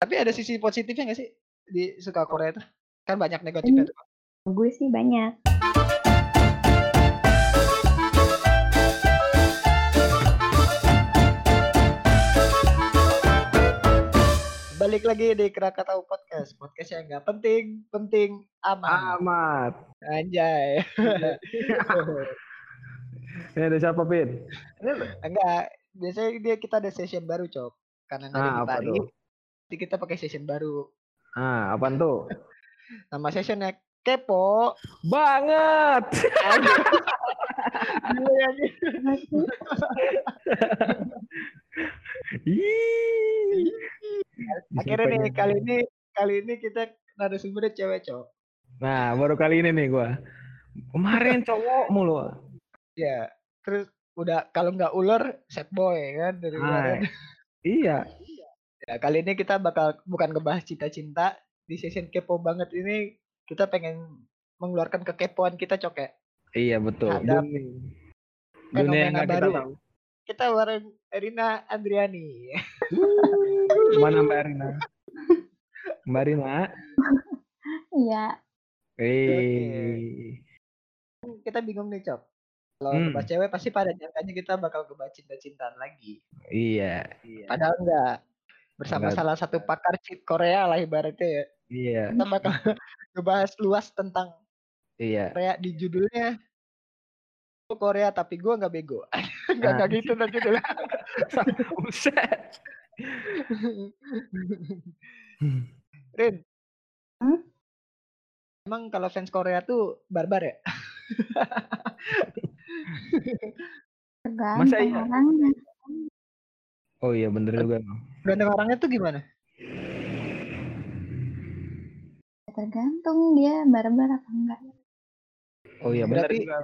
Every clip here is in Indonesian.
Tapi ada sisi positifnya nggak sih di suka Korea itu? Kan banyak negatifnya tuh. Gue sih banyak. Balik lagi di Krakatau Podcast. Podcast yang nggak penting, penting aman. Amat. Anjay. Ini ada siapa, Pin? Enggak, biasanya dia kita ada session baru, Cok. Karena nggak ada Ah, di apa Bali. Jadi kita pakai session baru. Ah, apaan tuh? Nama sessionnya kepo. Banget. Gila ya. Akhirnya nih kali ini kali ini kita narasumbernya cewek, Cok. Nah, baru kali ini nih gua. Kemarin cowok mulu. Ya, terus udah kalau nggak ular set boy kan dari kemarin. Iya. Ya, kali ini kita bakal bukan ngebahas cinta-cinta di session kepo banget ini kita pengen mengeluarkan kekepoan kita cok ya. Iya betul. Ada Dunia, dunia fenomena yang nggak kita baru. tahu. Kita bareng Erina Andriani. Mana Mbak Rina? Mbak Rina. Iya. Eh. Kita bingung nih cok. Kalau Hmm. ngebahas cewek pasti pada nyangkanya kita bakal ngebahas cinta-cintaan lagi. Iya. Padahal enggak. Bersama Enggak. salah satu pakar cheat Korea lah ibaratnya ya. Iya. Kita bakal ngebahas luas tentang Iya. Korea di judulnya "Gua Korea tapi gua nggak bego. Enggak Nah. gitu tuh judulnya. Buset. Rin. Hmm? Emang kalau fans Korea tuh barbar ya? Tergantung Masa iya? orangnya. Oh iya bener juga. Ganteng orangnya tuh gimana? Tergantung dia barbar apa enggak. Oh iya bener Berarti- juga.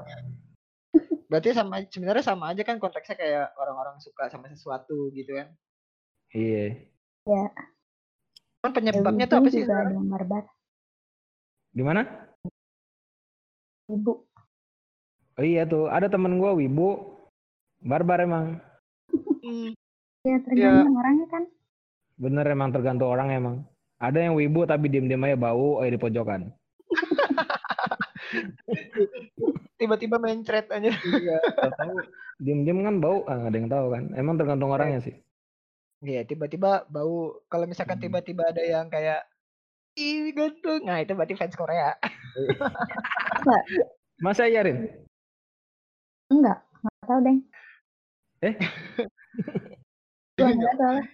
Berarti sama sebenarnya sama aja kan konteksnya kayak orang-orang suka sama sesuatu gitu kan. Iya. Kan penyebabnya Ibu tuh apa sih? barbar. Di mana? Ibu. Oh iya tuh, ada temen gua Wibu. Barbar emang. Ya tergantung orangnya kan. Bener emang tergantung orang emang. Ada yang wibu tapi diem-diem aja bau aja di pojokan. tiba-tiba mencret aja. Iya. tahu diem-diem kan bau, ah, nggak ada yang tahu kan. Emang tergantung orangnya sih. Iya, tiba-tiba bau. Kalau misalkan Hmm. tiba-tiba ada yang kayak Ih, ganteng. Nah, itu berarti fans Korea. Masa iya Rin? Enggak. Enggak tahu deh. Eh? Gue enggak soalnya.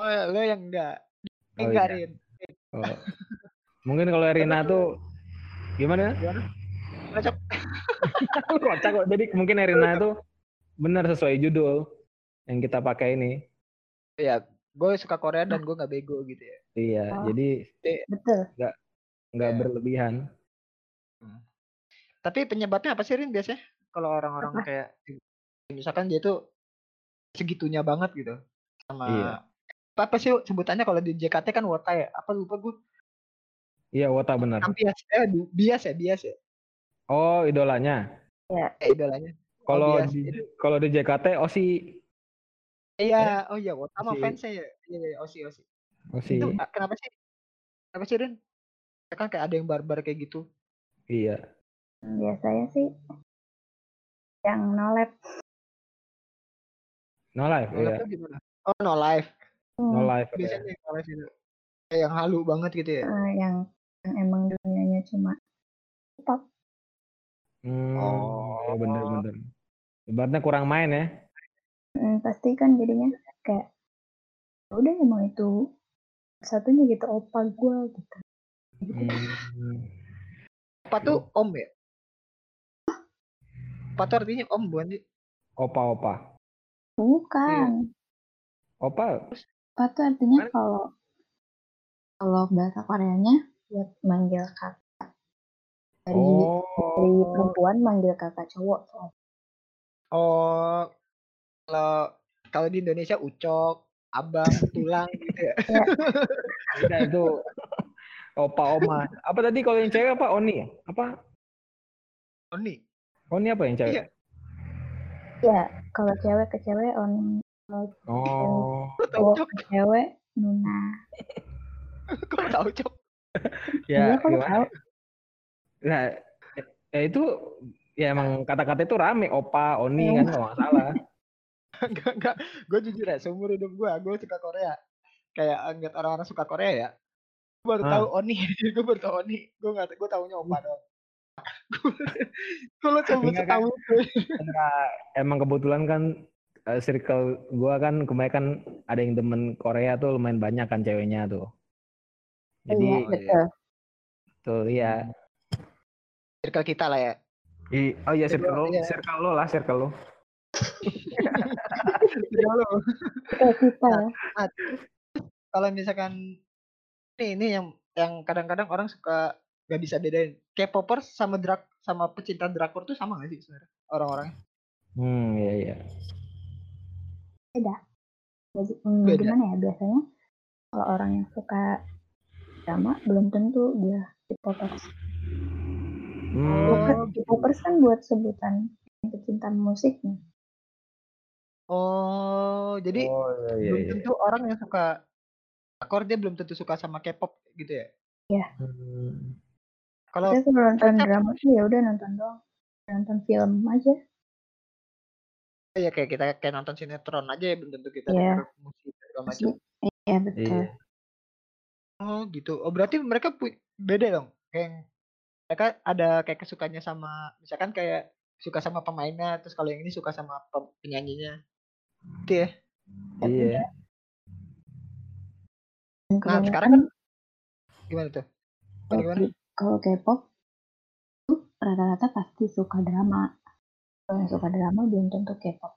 Oh, lo yang enggak. Oh, enggak, iya. Rin. Oh. Mungkin kalau Erina tuh gimana? Kocak kok. Jadi mungkin Erina tuh benar sesuai judul yang kita pakai ini. Iya, gue suka Korea dan gue nggak bego gitu ya. Iya, Oh. jadi Betul. nggak Iya. berlebihan. Tapi penyebabnya apa sih Rin biasanya? Kalau orang-orang kayak misalkan dia tuh segitunya banget gitu sama Iya. apa, apa sih sebutannya kalau di JKT kan wota ya? Apa lupa gue? Iya, Wota benar. Bias eh bias ya, bias ya. Oh, idolanya. Eh idolanya. Kalau bias. di kalau di JKT Osi Iya, oh iya wota sama fansnya ya. Iya, iya, Osi Osi. Osi. Itu ah, kenapa sih? Kenapa sih Rin? Ya kan kayak ada yang barbar kayak gitu. Iya. Biasanya sih yang nolep. No life, No iya. life gimana? Oh, no life. No Hmm, life. iya. Biasanya yang no life itu. Kayak yang halu banget gitu ya. eh, yang yang emang dunianya cuma pop. Hmm, Oh. bener-bener. Ibaratnya kurang main ya. Hmm, pasti kan jadinya kayak "Ya udah emang itu satunya gitu opa gue gitu. Hmm. Apa tuh om ya? Apa tuh artinya om bukan sih? Opa-opa. Bukan. Opa. Opa tuh artinya Mana? kalau kalau bahasa Koreanya buat manggil kakak. Dari dari Oh. perempuan manggil kakak cowok tuh. Oh, kalau kalau di Indonesia ucok, abang, tulang gitu ya. Beda itu. Opa oma. Apa tadi kalau yang cewek apa? Oni ya? Apa? Oni. Oni apa yang cewek? Iya. Ya, kalau cewek ke cewek on Oh. Cowok ke cewek Nuna. Kok tahu cok? Iya, Ya, kok tahu? Nah, ya itu ya emang kata-kata itu rame, opa, oni Oh. kan kalau nggak salah. Enggak enggak. Gue jujur ya, seumur hidup gue, gue suka Korea. Kayak ngeliat orang-orang suka Korea ya. Gue baru Ah. tahu Oni, gue baru tahu Oni. Gue nggak, gue taunya Opa doang. Gue lo coba Enggak kan? tahu itu. Emang kebetulan kan eh, circle gua kan kebanyakan ada yang demen Korea tuh lumayan banyak kan ceweknya tuh. Jadi Iya, Oh, iya. betul. tuh iya. Circle kita lah ya. I- oh iya circle lo, Iya. circle lo lah, circle lo. Circle lo. Kayak kita ya. Kalau misalkan ini ini yang yang kadang-kadang orang suka gak bisa bedain. K-popers sama drak sama pecinta drakor tuh sama gak sih sebenarnya orang-orangnya? Hmm, iya iya. Jadi, hmm, Beda. gimana ya biasanya kalau orang yang suka drama belum tentu dia K-popers. Hmm, Oh, K-popers kan buat sebutan pecinta musiknya. Oh, jadi oh iya iya. belum iya. tentu orang yang suka drakor dia belum tentu suka sama K-pop gitu ya. Hmm. Kalau Saya kalau nonton drama sih ya udah nonton doang. Nonton film aja. ya kayak kita kayak nonton sinetron aja ya belum tentu kita Iya. denger musik segala macam. Iya betul. Iya. Oh gitu. Oh berarti mereka beda dong. Kayak mereka ada kayak kesukaannya sama misalkan kayak suka sama pemainnya terus kalau yang ini suka sama penyanyinya. Gitu ya. Iya. Dan Nah, sekarang kan gimana tuh? Gimana? Kalau K-pop tuh rata-rata pasti suka drama. Kalau yang suka drama belum tentu K-pop.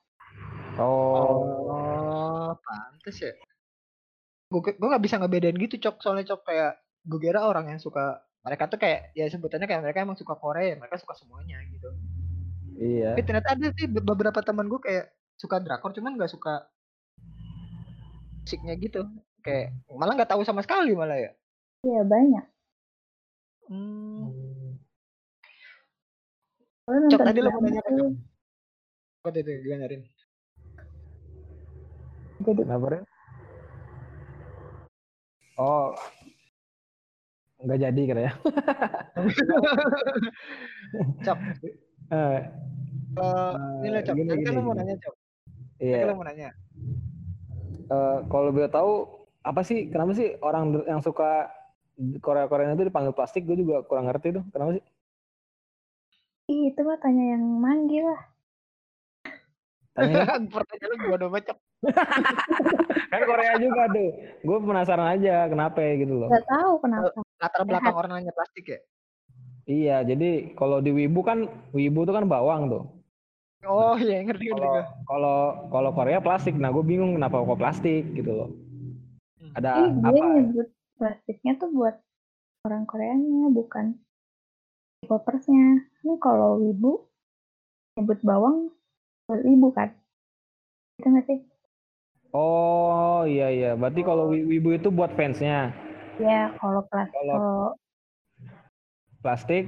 Oh. Oh, pantes ya. Gue gue nggak bisa ngebedain gitu cok soalnya cok kayak gue kira orang yang suka mereka tuh kayak ya sebutannya kayak mereka emang suka Korea mereka suka semuanya gitu. Iya. Tapi ternyata ada sih be- beberapa teman gue kayak suka drakor cuman nggak suka musiknya gitu. Kayak malah nggak tahu sama sekali malah ya. Iya banyak. Hmm. Hmm. Kalau Cok tadi lo mau nanya apa tuh itu gimana Rin? jadi Kenapa Ren? Oh. Nggak jadi kira ya. cok, Eh, eh, ini lo cok. gini, Tadi kan gini, lo mau nanya cok. Tadi Iya. kan lo mau nanya. Eh, kalau boleh tahu apa sih kenapa sih orang yang suka Korea Korea itu dipanggil plastik gue juga kurang ngerti tuh kenapa sih Ih, itu mah tanya yang manggil lah. Tanya, Pertanyaan lo gua doang cok. kan Korea juga tuh gue penasaran aja kenapa ya gitu loh Gak tahu kenapa. Latar belakang orang nanya plastik ya. iya jadi kalau di Wibu kan Wibu tuh kan bawang tuh Oh iya ngerti ngerti kalau gue. kalau kalau Korea plastik nah gue bingung kenapa kok plastik gitu loh Hmm. ada Ih, dia apa nyebut plastiknya tuh buat orang Koreanya, bukan K-popersnya. Ini kalau wibu nyebut bawang buat ibu kan? Itu nggak sih? oh iya iya. Berarti kalau Wi- Wibu itu buat fansnya? Ya, kalau plastik, Kalau- kalau plastik?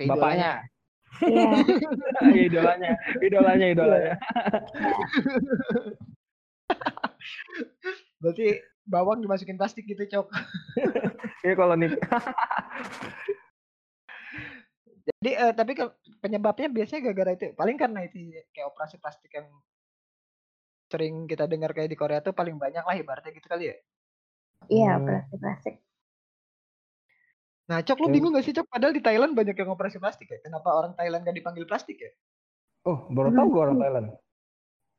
Bapaknya ya idolanya idolanya idolanya. Berarti bawang dimasukin plastik gitu cok. Iya kalau nih Jadi eh, tapi ke- penyebabnya biasanya gara-gara itu. Paling karena itu kayak operasi plastik yang sering kita dengar kayak di Korea tuh paling banyak lah ibaratnya gitu kali ya. iya Hmm. plastik-plastik. Nah cok lu Ya. bingung gak sih cok? Padahal di Thailand banyak yang operasi plastik ya. Kenapa orang Thailand gak dipanggil plastik ya? Oh, baru tahu gue orang Thailand.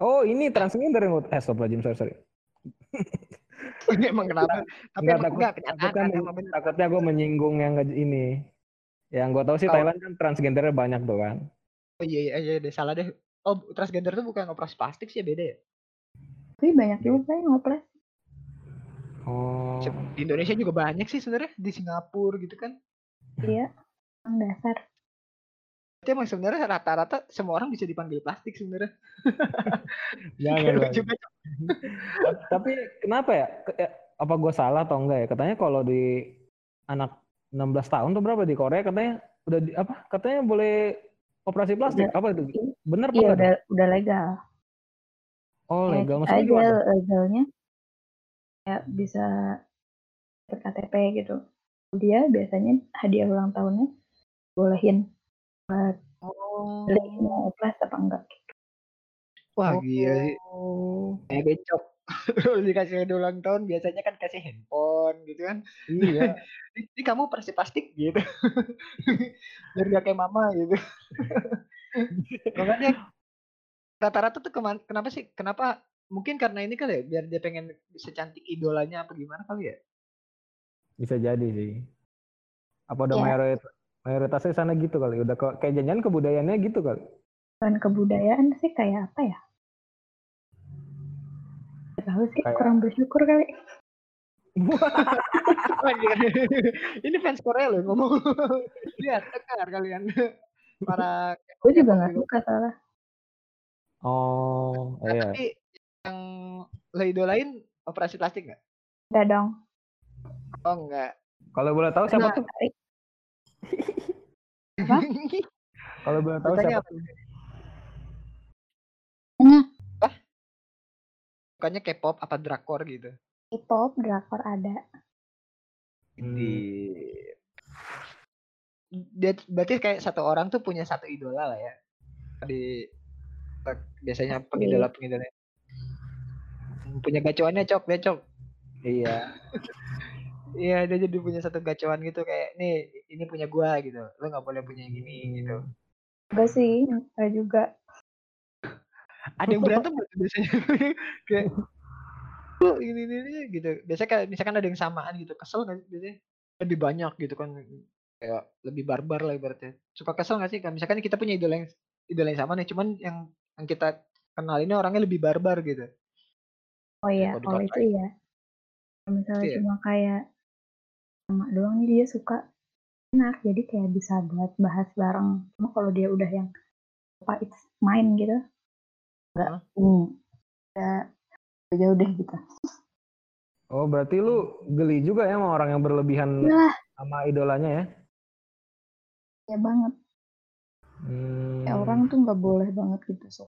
Oh, ini transgender yang eh stop Jim, sorry, sorry. Ini emang kenapa? Tapi Enggak, emang takut- enggak kenyataan takutnya, kan, takutnya gue menyinggung yang ini. Yang gue tahu sih Oh. Thailand kan transgendernya banyak tuh kan. Oh iya iya iya deh salah deh. Oh transgender tuh bukan operasi plastik sih beda ya. Tapi banyak juga yang operasi. Oh. Di Indonesia juga banyak sih sebenarnya di Singapura gitu kan. Iya, yang dasar. Berarti emang sebenarnya rata-rata semua orang bisa dipanggil plastik sebenarnya. Jangan, Bang. juga, Cok. Tapi kenapa ya? Ya, Apa gue salah atau enggak ya? Katanya kalau di anak 16 tahun tuh berapa di Korea katanya udah di, apa? Katanya boleh operasi plastik. Udah. Apa itu? Bener apa Iya enggak? udah udah legal. Oh, Ya, legal maksudnya aja gimana? legalnya kayak bisa dapet KTP gitu. Dia biasanya hadiah ulang tahunnya bolehin buat milih Oh. mau oplas apa enggak gitu. Wah gila sih. Oh. Kayak becok. Kalau dikasih hadiah ulang tahun biasanya kan kasih handphone gitu kan. Iya. Ini, kamu persip plastik gitu. Biar gak kayak mama gitu. Makanya rata-rata tuh keman, kenapa sih? Kenapa? Mungkin karena ini kali ya, biar dia pengen secantik idolanya apa gimana kali ya? Bisa jadi sih. Apa udah Ya. mayoritas mayoritasnya sana gitu kali. Udah kok kayak janjian kebudayaannya gitu kali. Bukan kebudayaan sih kayak apa ya? Tahu sih, Kayak- kurang bersyukur kali. Ini fans Korea loh ngomong. Lihat, dengar kalian. Para Gue juga K-pop gak suka soalnya. Oh, Nah, iya. tapi yang lo idolain operasi plastik nggak? Udah dong. Oh enggak. Kalau boleh tahu siapa Nah, tuh? Tarik. Apa? Kalau boleh tahu Tanya siapa? apa? Tanya. Bukannya K-pop apa drakor gitu? K-pop, drakor ada. Hmm. Di dia berarti kayak satu orang tuh punya satu idola lah ya. Di biasanya Pasti. pengidola pengidola punya gacuannya cok dia cok Iya. iya dia jadi punya satu gacuan gitu kayak nih ini punya gua gitu. Lo nggak boleh punya yang gini gitu. Enggak sih, enggak juga. ada yang berantem biasanya? Kayak "Oh, ini, ini ini gitu. Biasanya kayak misalkan ada yang samaan gitu kesel nggak sih biasanya? Lebih banyak gitu kan kayak lebih barbar lah ibaratnya. Suka kesel nggak sih? Kan misalkan kita punya idola yang idola yang sama nih cuman yang yang kita kenal ini orangnya lebih barbar gitu. Oh iya, kalau itu iya. Misalnya Iya. cuma kayak sama doang nih dia suka enak, jadi kayak bisa buat bahas bareng. Cuma kalau dia udah yang apa it's main gitu, enggak, Hah? hmm, udah udah jauh deh gitu. Oh, berarti lu geli juga ya sama orang yang berlebihan Lah, sama idolanya ya? ya banget. Hmm. Kayak orang tuh nggak boleh banget gitu. So,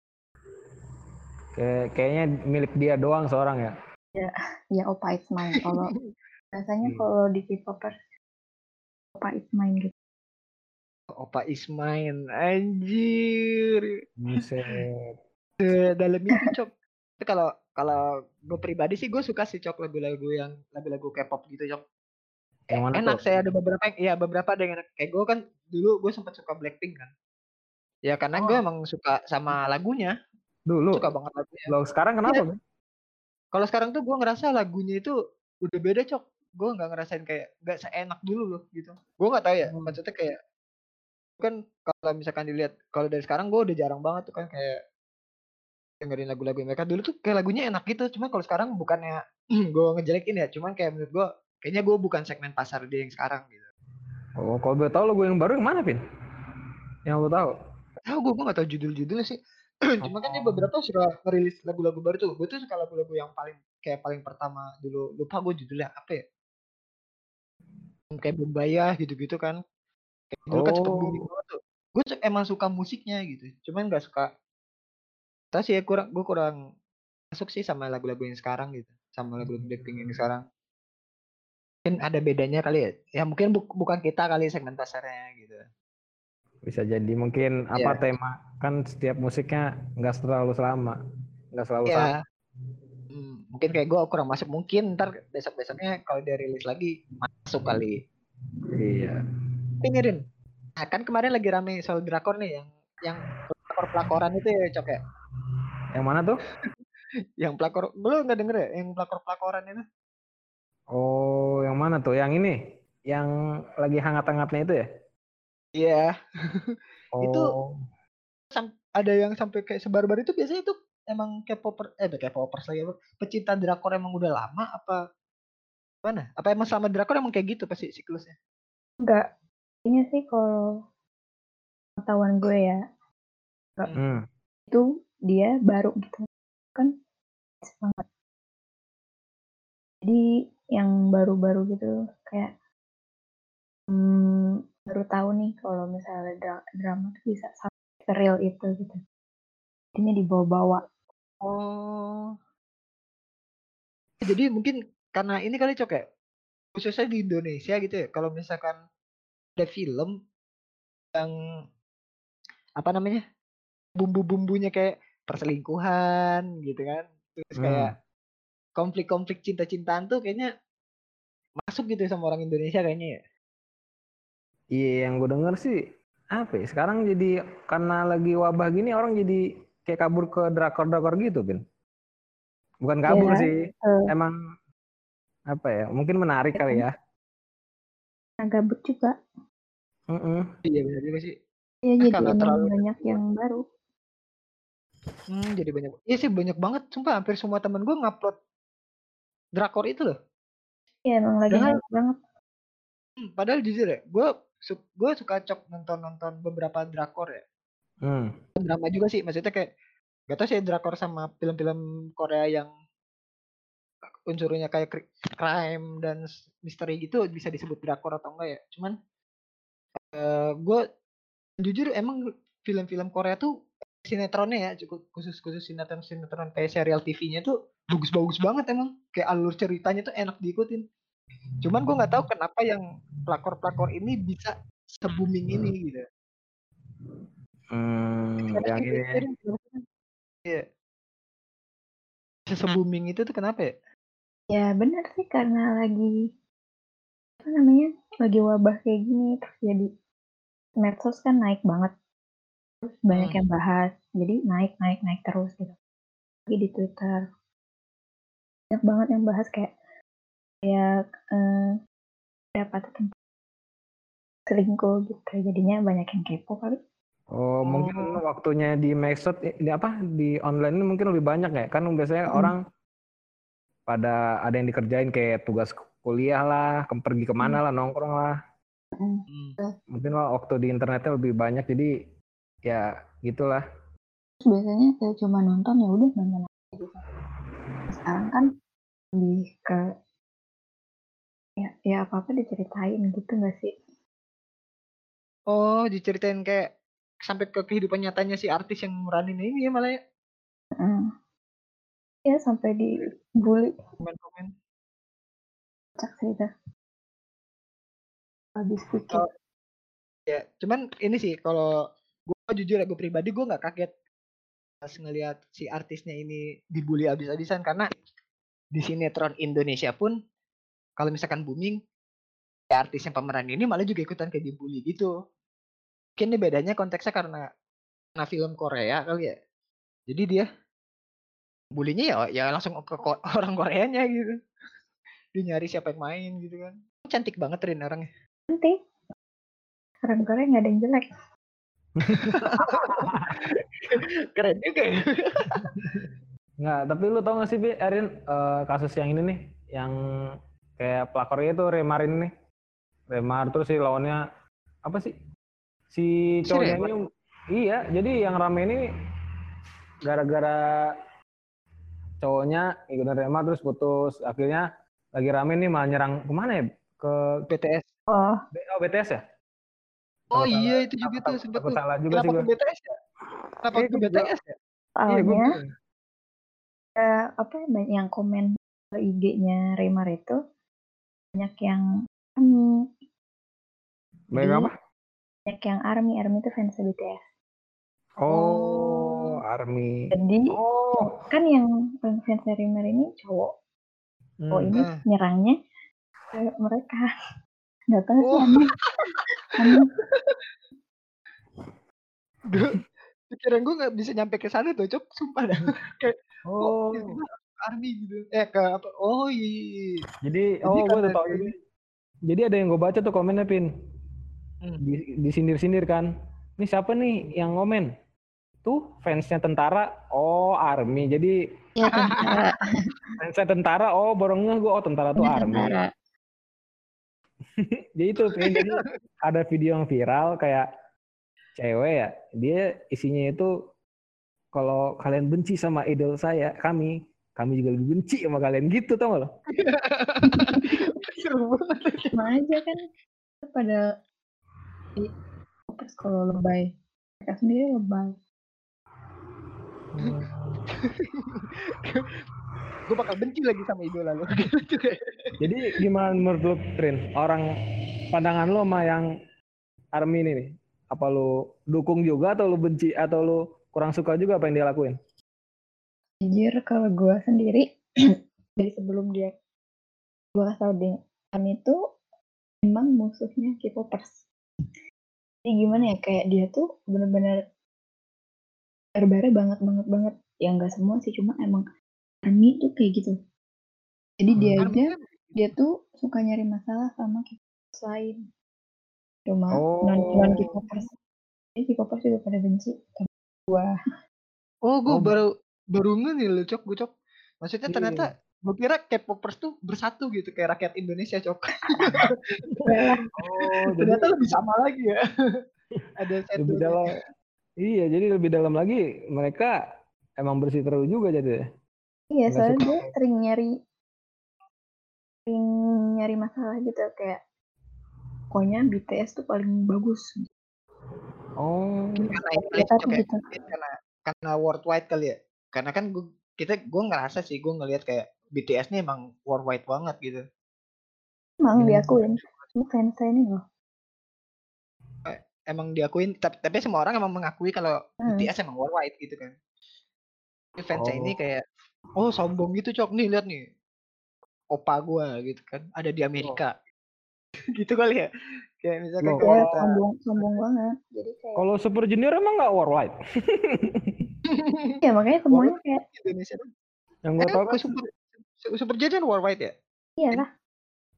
Kayak kayaknya milik dia doang seorang ya. ya opa it's mine. Kalau biasanya Hmm. kalau di K-popers opa it's mine gitu. Opa Ismail anjir Buset. dalamnya tuh cok Tapi kalau kalau gue pribadi sih gue suka sih cok lagu-lagu yang lagu-lagu K-pop gitu cok Yang mana enak tuh? saya ada beberapa yang iya beberapa ada yang enak kayak gue kan dulu gue sempat suka Blackpink kan ya karena gue Oh. emang suka sama lagunya Dulu. suka banget lagunya Lo sekarang kenapa? Iya. Ben? kalau sekarang tuh gue ngerasa lagunya itu udah beda cok gue nggak ngerasain kayak nggak seenak dulu loh gitu gue nggak tahu ya Hmm. maksudnya kayak kan kalau misalkan dilihat kalau dari sekarang gue udah jarang banget tuh kan kayak dengerin lagu-lagu mereka dulu tuh kayak lagunya enak gitu cuma kalau sekarang bukannya gue ngejelekin ya cuman kayak menurut gue kayaknya gue bukan segmen pasar dia yang sekarang gitu Oh, kalau boleh tahu lagu yang baru yang mana, Pin? Yang lo tahu? tahu gue gue nggak tahu judul-judulnya sih cuma kan dia Oh. beberapa suka ngerilis lagu-lagu baru tuh gue tuh suka lagu-lagu yang paling kayak paling pertama dulu lupa gue judulnya apa ya kayak Bumbaya gitu-gitu kan. Kayak dulu kan Oh. banget tuh. Gue emang suka musiknya gitu cuman nggak suka tahu sih ya kurang gue kurang masuk sih sama lagu-lagu yang sekarang gitu sama lagu-lagu Blackpink yang sekarang. Mungkin ada bedanya kali ya. Ya mungkin bu- bukan kita kali segmen pasarnya gitu. Bisa jadi mungkin apa Iya. tema? Kan setiap musiknya nggak selalu selama, nggak selalu sama. Mungkin kayak gue kurang masuk mungkin ntar besok besoknya kalau dia rilis lagi masuk kali Iya. tapi nih Rin nah, kan kemarin lagi rame soal drakor nih yang yang pelakor pelakoran itu ya cok ya Yang mana tuh? yang pelakor belum nggak denger ya yang pelakor pelakoran itu Oh, yang mana tuh? Yang ini, yang lagi hangat-hangatnya itu ya? iya Oh, Itu ada yang sampai kayak sebar-bar itu biasanya itu emang K-popper eh K-popers lagi apa pecinta drakor emang udah lama apa mana apa emang sama drakor emang kayak gitu pasti siklusnya? Enggak, ini sih kalau pengetahuan gue ya, hmm. itu dia baru gitu kan banget jadi yang baru-baru gitu kayak hmm, baru tahu nih kalau misalnya dra- drama tuh bisa sampai real itu gitu jadinya dibawa-bawa oh jadi mungkin karena ini kali Cok ya, khususnya di Indonesia gitu ya, kalau misalkan ada film yang apa namanya, bumbu-bumbunya kayak perselingkuhan gitu kan, terus kayak Hmm. konflik-konflik cinta-cintaan tuh kayaknya masuk gitu sama orang Indonesia kayaknya ya. Iya, yang gue denger sih apa ya? Sekarang jadi karena lagi wabah gini orang jadi kayak kabur ke drakor-drakor gitu, Bin. Bukan kabur Iya, sih, eh, emang apa ya? Mungkin menarik kali ya. nah gabut juga. Mm-mm. Iya benar juga sih. Ya Eh, jadi emang terlalu banyak yang baru. Hmm, jadi banyak. Iya sih banyak banget. Sumpah hampir semua temen gue ngupload drakor itu loh. Ya emang lagi hype banget. hmm, padahal jujur ya, gue su gue suka cok nonton-nonton beberapa drakor ya. Hmm. Drama juga sih, maksudnya kayak gak tau sih drakor sama film-film Korea yang unsurnya kayak crime dan misteri gitu bisa disebut drakor atau enggak ya. Cuman eh gue jujur emang film-film Korea tuh sinetronnya ya cukup khusus khusus sinetron sinetron kayak serial TV-nya tuh bagus-bagus banget emang kayak alur ceritanya tuh enak diikutin. Cuman gue nggak tahu kenapa yang pelakor-pelakor ini bisa se-booming ini gitu. Hmm, yang ini Rin? Iya, bisa se-booming itu tuh kenapa ya? Ya benar sih karena lagi apa namanya lagi wabah kayak gini terus jadi medsos kan naik banget terus banyak Hmm. yang bahas jadi naik naik naik terus gitu lagi di Twitter banyak banget yang bahas kayak kayak eh, dapat tempat selingkuh gitu jadinya banyak yang kepo kali Oh, mungkin Oh, waktunya di Maxot ini apa di online ini mungkin lebih banyak ya. Kan biasanya Mm. orang pada ada yang dikerjain kayak tugas kuliah lah, ke- pergi ke mana lah, nongkrong lah. Mm. hmm. Mungkin lah waktu di internetnya lebih banyak jadi ya gitulah. Biasanya kayak cuma nonton ya udah nonton aja gitu sekarang kan lebih ke ya ya apa apa diceritain gitu gak sih Oh, diceritain kayak sampai ke kehidupan nyatanya si artis yang meranin ini ya malah ya Mm. ya sampai dibully komen-komen. cak itu habis pikir Oh, ya, cuman ini sih kalau gue jujur ya gue pribadi gue nggak kaget pas ngelihat si artisnya ini dibully abis-abisan karena di sinetron Indonesia pun kalau misalkan booming ya artis yang pemeran ini malah juga ikutan kayak dibully gitu. Mungkin ini bedanya konteksnya karena karena film Korea kali ya. Jadi dia bulinya ya ya langsung ke ko- orang Koreanya gitu. Dia nyari siapa yang main gitu kan. Cantik banget Rin orangnya. nanti orang Korea nggak ada yang jelek Keren juga ya. Nggak, tapi lu tau gak sih, Bi, Erin, eh, kasus yang ini nih, yang kayak pelakornya itu Remar ini nih. Remar terus si lawannya apa sih? Si cowoknya ini iya, jadi yang rame ini gara-gara cowoknya ikutan Remar terus putus. Akhirnya lagi rame nih malah nyerang ke mana ya? Ke BTS. oh oh, BTS ya? Oh iya salah- itu juga tuh sempet takut tuh. salah juga Kenapa sih ke gue. BTS ya? Kenapa Iya, ke. BTS ya? Iya, gue eh, apa ya, banyak yang komen ke IG-nya Remar itu banyak yang Baik jadi apa? Banyak yang army army itu fans BTS Oh, Oh. Army. jadi Oh. kan yang fans Remar ini cowok cowok Hmm. ini Ah. nyerangnya ke mereka nggak tahu sih Oh. aneh aneh pikiran gue nggak bisa nyampe ke sana tuh, cok. Sumpah dah. Kayak Oh. army gitu. Eh ke apa? Oh iya. iya, iya. Jadi, Jadi oh gue udah tau kayak ini. Jadi ada yang gue baca tuh komennya Pin. Hmm. Di, disindir-sindir kan. Ini siapa nih yang ngomen? Tuh fansnya tentara. Oh Army. Jadi ya tentara fansnya tentara. Oh ngeh gue. Oh tentara tuh Army. tentara Jadi itu. Jadi ada video yang viral kayak cewek ya. Dia isinya itu kalau kalian benci sama idol saya, kami, kami juga lebih benci sama kalian gitu tau gak lo? Seru banget. sama aja kan pada di pas kalau lebay mereka sendiri lebay gue bakal benci lagi sama idola lo. Gitu. Jadi gimana menurut lu, Trin? Orang pandangan lu sama yang Army ini nih? Apa lu dukung juga atau lu benci atau lu kurang suka juga apa yang dia lakuin? Jujur kalau gue sendiri dari sebelum dia gue kasih tau dia kami itu emang musuhnya K-popers. Jadi gimana ya kayak dia tuh bener-bener berbara banget banget banget. Ya nggak semua sih cuma emang Army tuh kayak gitu. Jadi dia Army aja kan dia tuh suka nyari masalah sama K-popers lain. Cuma Oh. non non K-popers. Jadi K-popers juga pada benci sama gua. Oh, gue Oh. baru baru nih lo cok, gue cok. Maksudnya Iya, ternyata gue kira K-popers tuh bersatu gitu kayak rakyat Indonesia cok. Oh, ternyata lebih sama lagi ya. Ada lebih satu dalam. Iya, jadi lebih dalam lagi mereka emang bersih terus juga jadi. Iya, Nggak soalnya suka. dia sering nyari sering nyari masalah gitu kayak pokoknya BTS tuh paling bagus. Oh. karena English ya. gitu. Karena karena worldwide kali ya. Karena kan gue kita gue ngerasa sih gue ngelihat kayak BTS nih emang worldwide banget gitu. Emang Hmm. diakuin. Ini fans saya ini loh. Emang diakuin tapi, tapi semua orang emang mengakui kalau Hmm. BTS emang worldwide gitu kan. Tapi fansnya ini Oh. kayak oh sombong gitu cok nih lihat nih opa gua gitu kan ada di Amerika gitu kali ya kayak misalkan Loh, kayak Ya, kita sombong sombong banget. Jadi kayak Kalau Super Junior emang nggak worldwide? ya makanya semuanya kayak Indonesia Yang gue eh, tau ke kan, super super junior worldwide ya iya lah.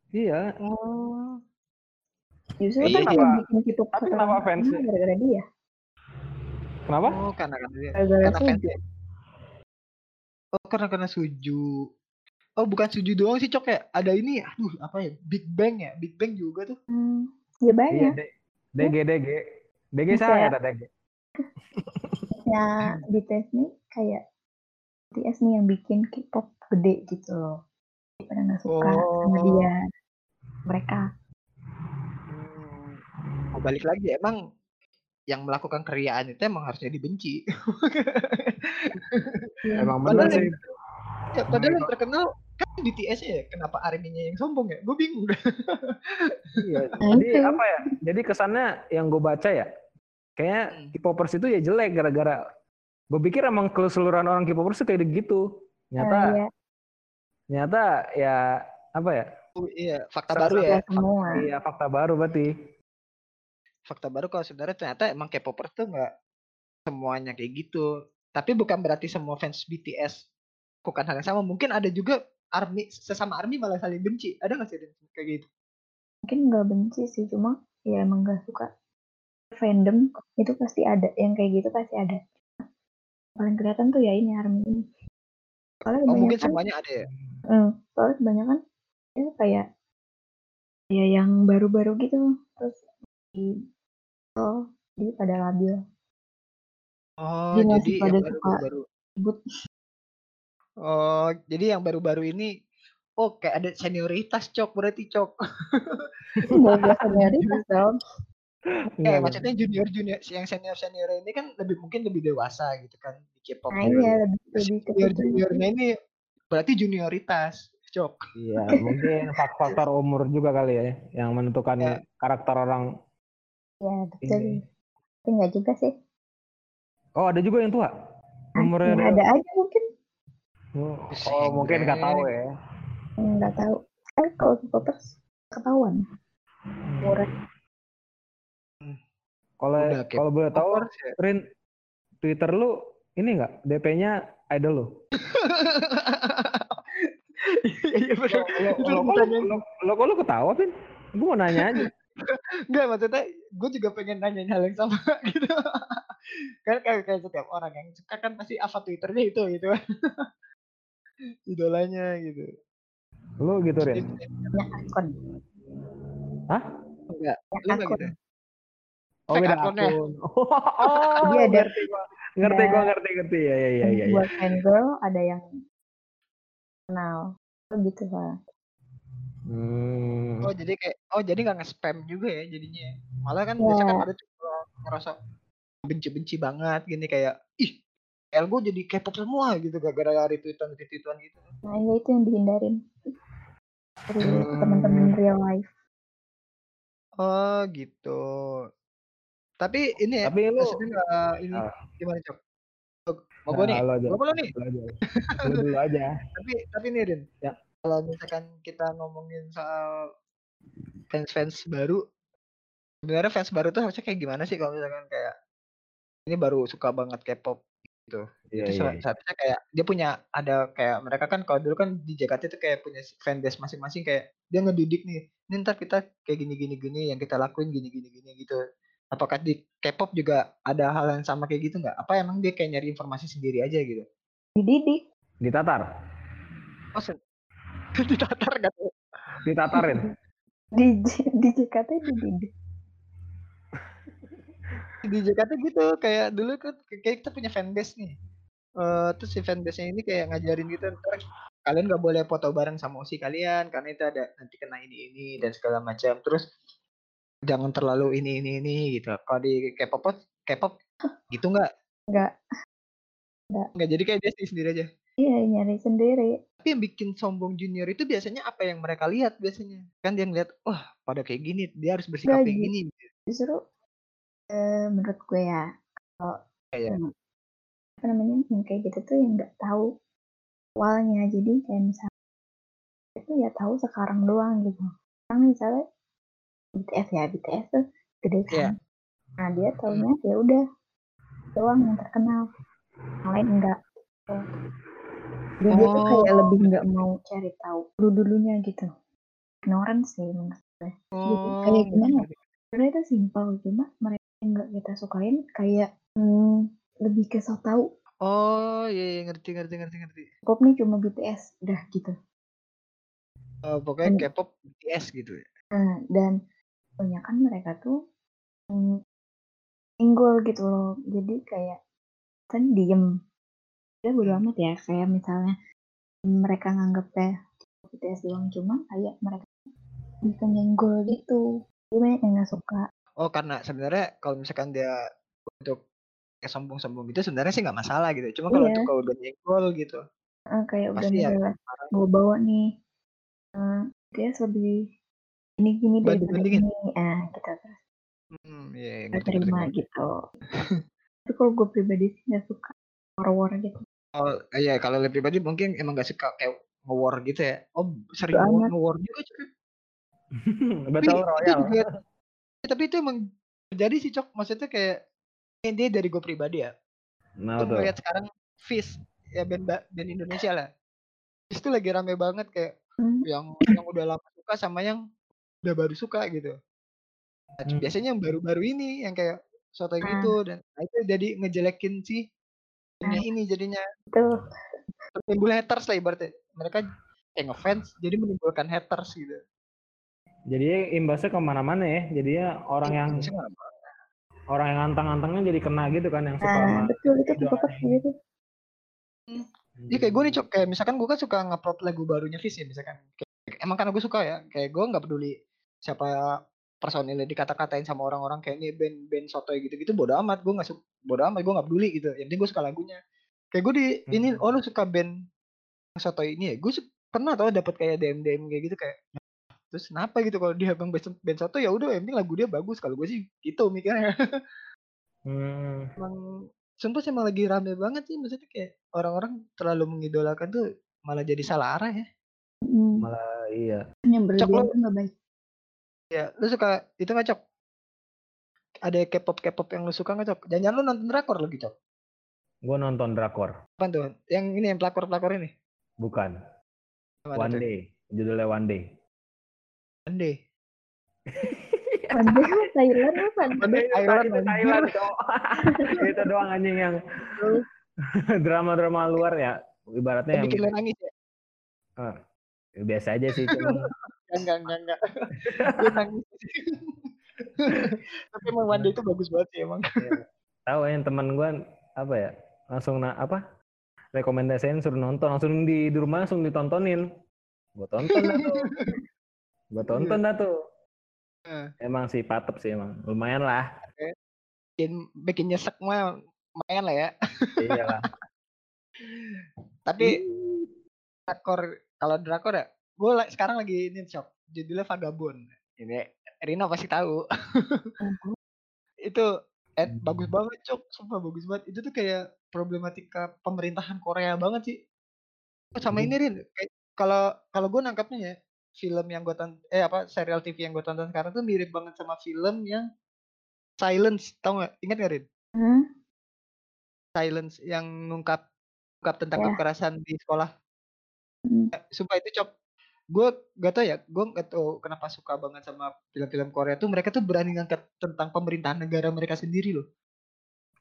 iya. oh Justru Iya, kan kenapa- yang bikin tapi kenapa fans- gara-gara dia. Kenapa? oh karena karena dia Gara-gara karena Suju. fansnya oh karena karena suju oh bukan suju doang sih cok ya ada ini aduh apa ya Big Bang ya Big Bang juga tuh Hmm, ya Iya, banyak. D- DG DG. DG saya kata DG. Ya BTS nih kayak BTS nih yang bikin K-pop gede gitu loh. Pada nggak suka sama Oh. dia. Mereka. Hmm. Oh, balik lagi emang yang melakukan keriaan itu emang harusnya dibenci. Iya. Emang yang, sih. ya, padahal yang terkenal kan BTS ya. Kenapa ARMY-nya yang sombong ya? Gue bingung. Iya. Nah, Jadi apa ya? Jadi kesannya yang gue baca ya, kayaknya Hmm. K-popers itu ya jelek gara-gara gue pikir emang keseluruhan orang K-popers tuh kayak gitu. Ternyata, Nah, iya. ternyata ya apa ya? Oh, iya, fakta Sa- baru ya. Semua. Iya fakta baru berarti. Fakta baru kalau sebenarnya ternyata emang K-popers tuh nggak semuanya kayak gitu. Tapi bukan berarti semua fans BTS bukan hal yang sama. Mungkin ada juga ARMY sesama ARMY malah saling benci. Ada nggak sih kayak gitu? Mungkin nggak benci sih, cuma ya emang nggak suka. Fandom itu pasti ada. Yang kayak gitu pasti ada. Paling kelihatan tuh ya ini ARMY ini. Soalnya Oh mungkin semuanya ada ya. eh, soalnya kebanyakan ya kayak ya yang baru-baru gitu. Terus di oh, jadi pada labil. Oh Jadi yang pada baru suka baru. ribut. Oh jadi yang baru-baru ini. Oh kayak ada senioritas cok berarti cok. Itu bawa senioritas dong. Eh Enggak, maksudnya junior junior yang senior senior ini kan lebih mungkin lebih dewasa gitu kan di K-pop. Nah iya lebih lebih ke Junior juniornya ini berarti junioritas cok. Iya, mungkin fak- faktor umur juga kali ya yang menentukan Ya. karakter orang. Ya betul. Tapi nggak juga sih. Oh, ada juga yang tua. Umurnya Ya, ada aja mungkin. Oh, Buset, mungkin nggak tahu ya. Nggak tahu. Eh kalau K-popers ketahuan. Murah. Kalau kalau boleh tahu, ya. Rin, Twitter lu ini nggak DP-nya idol lu? Iya iya. Lo lo lo lo lo kok lu ketawa, Pin? Gue mau nanya aja. Enggak maksudnya gue juga pengen nanyain hal yang sama gitu. kan kayak, kayak setiap orang yang suka kan pasti apa Twitternya itu gitu kan. Idolanya gitu. Lu gitu, Rin. Hah? Enggak, lu enggak gitu. Oh, beda akun. Oh, Jadi ada- ngerti gua. Ngerti gua, ngerti, ngerti. Ya, ya, ya, ya. ya. buat fangirl ada yang kenal. Oh, gitu lah. Hmm. Oh jadi kayak oh jadi nggak nge-spam juga ya jadinya. Malah kan Ya. biasanya kan ada tuh ngerasa benci-benci banget gini kayak ih L gue jadi K-pop semua gitu gara-gara retweetan retweetan gitu. Nah, ya itu yang dihindarin. Dari Hmm. teman-teman real life. Oh gitu. Tapi ini ya, Tapi lu maksudnya nggak ini Ah. gimana cok? Mau gue nih, Nah, lu aja. gue nih. Lu aja. Lu dulu aja. Tapi tapi nih Rin, Ya. kalau misalkan kita ngomongin soal fans-fans baru, sebenarnya fans baru tuh harusnya kayak gimana sih kalau misalkan kayak ini baru suka banget K-pop gitu. Iya, Itu iya. sa- seharusnya kayak dia punya ada kayak mereka kan kalau dulu kan di JKT itu kayak punya fanbase masing-masing kayak dia ngedidik nih. Ini ntar kita kayak gini gini gini yang kita lakuin gini gini gini gitu. Apakah di K-pop juga ada hal yang sama kayak gitu nggak? Apa emang dia kayak nyari informasi sendiri aja gitu? Dididik. Ditatar. Oh, sen- ditatar nggak tuh? Ditatarin. Di, di JKT dididik. di JKT gitu kayak dulu kan kayak kita punya fanbase nih Eh terus si fanbase-nya ini kayak ngajarin gitu ntar kalian nggak boleh foto bareng sama osi kalian karena itu ada nanti kena ini ini dan segala macam terus jangan terlalu ini ini ini gitu kalau di K-pop K-pop gitu nggak Nggak. nggak jadi kayak dia sendiri aja Iya, nyari sendiri. tapi yang bikin sombong junior itu biasanya apa yang mereka lihat biasanya kan dia ngeliat wah pada kayak gini dia harus bersikap kayak Gaji. gini Justru eh, menurut gue ya, kalau yang apa namanya yang kayak gitu tuh yang nggak tahu awalnya. Jadi kayak misalnya itu ya tahu sekarang doang gitu. Sekarang misalnya BTS ya, BTS tuh gede kan. Iya. Nah dia taunya ya udah doang yang terkenal, yang lain enggak. Gitu. Jadi dia tuh kayak Oh. lebih nggak mau cari tahu dulu dulunya gitu. Ignorant sih menurut gue. Gitu. Kayak Oh, gimana? ya? Sebenarnya itu simpel cuma mereka yang nggak kita sukain kayak hmm, lebih ke so tau Oh, iya, iya, ngerti, ngerti, ngerti, ngerti. pop nih cuma BTS udah gitu. Oh, pokoknya. K-pop BTS gitu ya. Nah, dan kebanyakan mereka tuh hmm, single gitu loh. Jadi kayak kan diem. Ya bodo Hmm. amat ya kayak misalnya mereka nganggepnya BTS doang cuma kayak mereka bisa nyenggol gitu. Jadi banyak yang nggak suka. Oh, karena sebenarnya kalau misalkan dia untuk kayak sombong-sombong gitu sebenarnya sih nggak masalah gitu. Cuma kalau Iya. untuk kalau udah nyenggol gitu, Eh, kayak udah pasti ya mulai marah. bawa-bawa nih. Eh, BTS lebih gini-gini daripada Banding-bandingin. ini. Ah, gitu terus. Hmm, iya, iya, ngerti, ngerti, terima ngerti. gitu. Tapi kalau gue pribadi sih gak suka war-war gitu. Oh, iya, kalau lebih pribadi mungkin emang nggak suka kayak nge-war gitu ya. Oh, sering nge-war, amat. nge-war juga cuy. Tapi Battle itu Royale. juga, tapi itu emang terjadi sih cok. Maksudnya kayak ini dia dari gue pribadi ya. Nah, Gue tuh. sekarang Fizz ya band ba- band Indonesia lah. Fizz tuh lagi rame banget kayak Hmm. yang yang udah lama suka sama yang udah baru suka gitu. Nah, Hmm. biasanya yang baru-baru ini yang kayak soto Ah. gitu dan nah itu jadi ngejelekin si bandnya Ah. ini jadinya Tuh. menimbul haters lah ibaratnya. Mereka kayak ngefans jadi menimbulkan haters gitu. Jadi imbasnya ke mana-mana ya. Jadinya orang yang nggak apa. orang yang antang-antangnya jadi kena gitu kan yang suka Nah, sama betul itu. K-popers gitu. Iya kayak gue nih cok kayak misalkan gue kan suka ngupload lagu barunya Fizz ya misalkan. Kayak, emang karena gue suka ya kayak gue nggak peduli siapa personilnya dikata-katain sama orang-orang kayak ini band-band sotoy gitu-gitu bodo amat gue nggak suka bodo amat gue nggak peduli gitu yang penting gue suka lagunya kayak gue di ini Hmm. oh lu suka band sotoy ini ya gue pernah tau dapet kayak DM DM kayak gitu kayak terus kenapa gitu kalau dia bang band, band sotoy ya udah yang penting lagu dia bagus kalau gue sih gitu mikirnya Hmm. emang sumpah sih emang lagi rame banget sih maksudnya kayak orang-orang terlalu mengidolakan tuh malah jadi salah arah ya Hmm. Malah iya. Yang berlebihan lo- tuh gak baik. Ya lu suka itu nggak cok ada K-pop K-pop yang lu suka nggak cok jangan lu nonton drakor lagi cok Gue nonton drakor. apa tuh yang ini yang pelakor pelakor ini Bukan. Gimana One tuh? Day. Judulnya One Day. Ande Pandai Thailand apa? Ande Thailand itu Thailand itu doang anjing yang drama-drama luar ya. Ibaratnya yang yang bikin lu nangis ya Ah, biasa aja sih cuman enggak enggak enggak. Gue nangis. Tapi emang Wanda itu bagus banget sih emang. Tahu ya teman gue apa ya langsung na apa rekomendasiin suruh nonton langsung di, di rumah langsung ditontonin. Gue tonton dah tuh. Gue tonton dah tuh. Emang sih patep sih emang lumayan lah. Bikin bikin nyesek mah lumayan lah ya. Iyalah Tapi drakor kalau drakor ya, gue sekarang lagi ini shop judulnya Vagabond. Ini Rina pasti tahu. itu eh, bagus banget cok, sumpah bagus banget. Itu tuh kayak problematika pemerintahan Korea banget sih. Oh, sama ini Rin, kayak kalau kalau gue nangkapnya ya film yang gue tonton eh apa serial TV yang gue tonton sekarang tuh mirip banget sama film yang Silence, tau gak? Ingat gak Rin? Hmm? Silence yang ngungkap ngungkap tentang Ya. kekerasan di sekolah. Hmm. Sumpah itu cok. Gue gak tau ya, gue gak tau kenapa suka banget sama film-film Korea tuh mereka tuh berani ngangkat tentang pemerintahan negara mereka sendiri loh.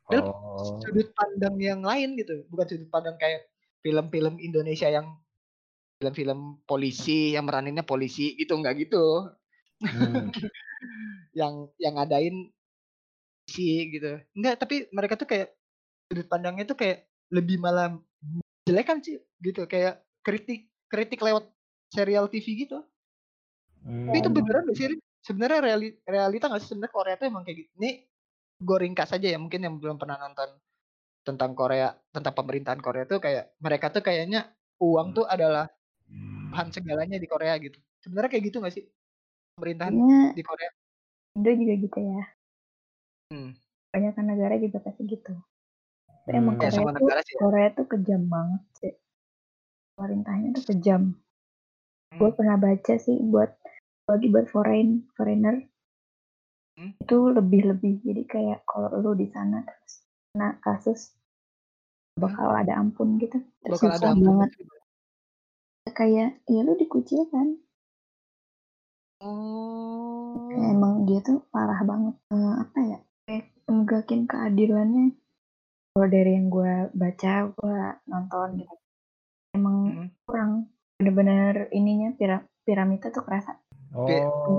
Dalam Oh. sudut pandang yang lain gitu, bukan sudut pandang kayak film-film Indonesia yang film-film polisi yang meraninnya polisi gitu nggak gitu. Hmm. yang yang ngadain polisi gitu. Enggak, tapi mereka tuh kayak sudut pandangnya tuh kayak lebih malah jelek kan sih gitu kayak kritik kritik lewat serial TV gitu. Tapi itu Hmm. beneran gak sih? Sebenarnya reali, realita gak sih sebenarnya Korea tuh emang kayak gitu. Ini gue ringkas aja ya mungkin yang belum pernah nonton tentang Korea tentang pemerintahan Korea tuh kayak mereka tuh kayaknya uang tuh adalah bahan segalanya di Korea gitu. Sebenarnya kayak gitu gak sih pemerintahan Kayaknya di Korea? Indo juga gitu ya. Hmm. Banyak negara juga pasti gitu. Tapi emang Hmm. Ya Korea sama tuh negara sih. ya. Korea tuh kejam banget sih. Pemerintahnya tuh kejam. Hmm. Gue pernah baca sih buat bagi buat foreign foreigner Hmm. itu lebih-lebih. Jadi kayak kalau lu di sana terus kena kasus bakal ada ampun gitu. Terus Bakal ada ampun. banget. Kayak ya lu dikucilkan. Oh. Kayak emang dia tuh parah banget. Eh, apa ya? Kayak negakin keadilannya. Kalau dari yang gue baca, gue nonton gitu. Emang Hmm. kurang bener-bener ininya pira- piramida tuh kerasa. Oh.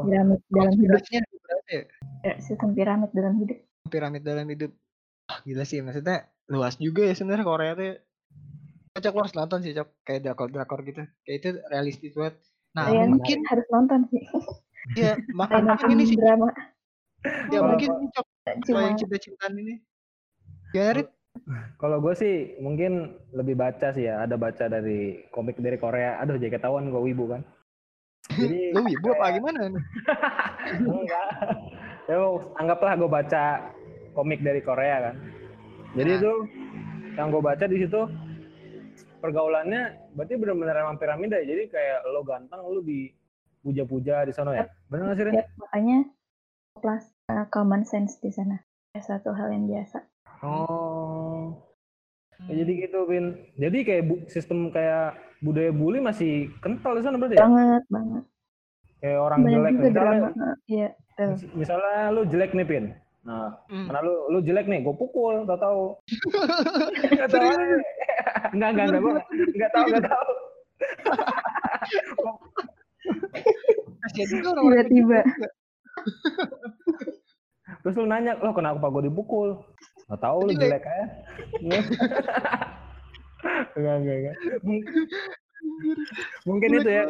Piramid dalam hidup. Konspirasinya berarti ya? Ya, Sistem piramid dalam hidup. piramid dalam hidup. Ah, gila sih maksudnya luas juga ya sebenarnya Korea tuh. Cocok lo harus nonton sih cok kayak drakor drakor gitu. Kayak itu realistis banget. Nah Kalian mungkin harus nonton sih. ya maka Kayak mungkin ini sih drama. ya mungkin cok Cuma yang cinta-cintaan ini. Ya Rit, Kalau gue sih mungkin lebih baca sih ya. Ada baca dari komik dari Korea. Aduh, jadi ketahuan gue wibu kan. Jadi lu wibu apa gimana? enggak. Ya anggaplah gue baca komik dari Korea kan. Jadi Nah. itu yang gue baca di situ pergaulannya berarti benar-benar emang piramida ya. Jadi kayak lo ganteng lo di puja-puja di sana ya. Benar nggak sih Rin? ya, makanya plus uh, common sense di sana. Satu hal yang biasa. Oh. Ya, jadi gitu, Vin. Jadi kayak bu- sistem kayak budaya bully masih kental di sana berarti ya? Banget, banget. Kayak orang Banyak jelek. Misalnya, Iya, misalnya lu jelek nih, Pin. Nah, Hmm. karena lu lu jelek nih, gue pukul, tau tahu. Enggak tahu. Enggak, enggak, enggak, enggak tahu, enggak tahu. Juga orang-orang Tiba-tiba. gitu. Terus lu nanya, "Lo kenapa gue dipukul?" Enggak tahu lu Jelek. aja. Enggak, enggak, enggak. Mung- Mungkin itu ya.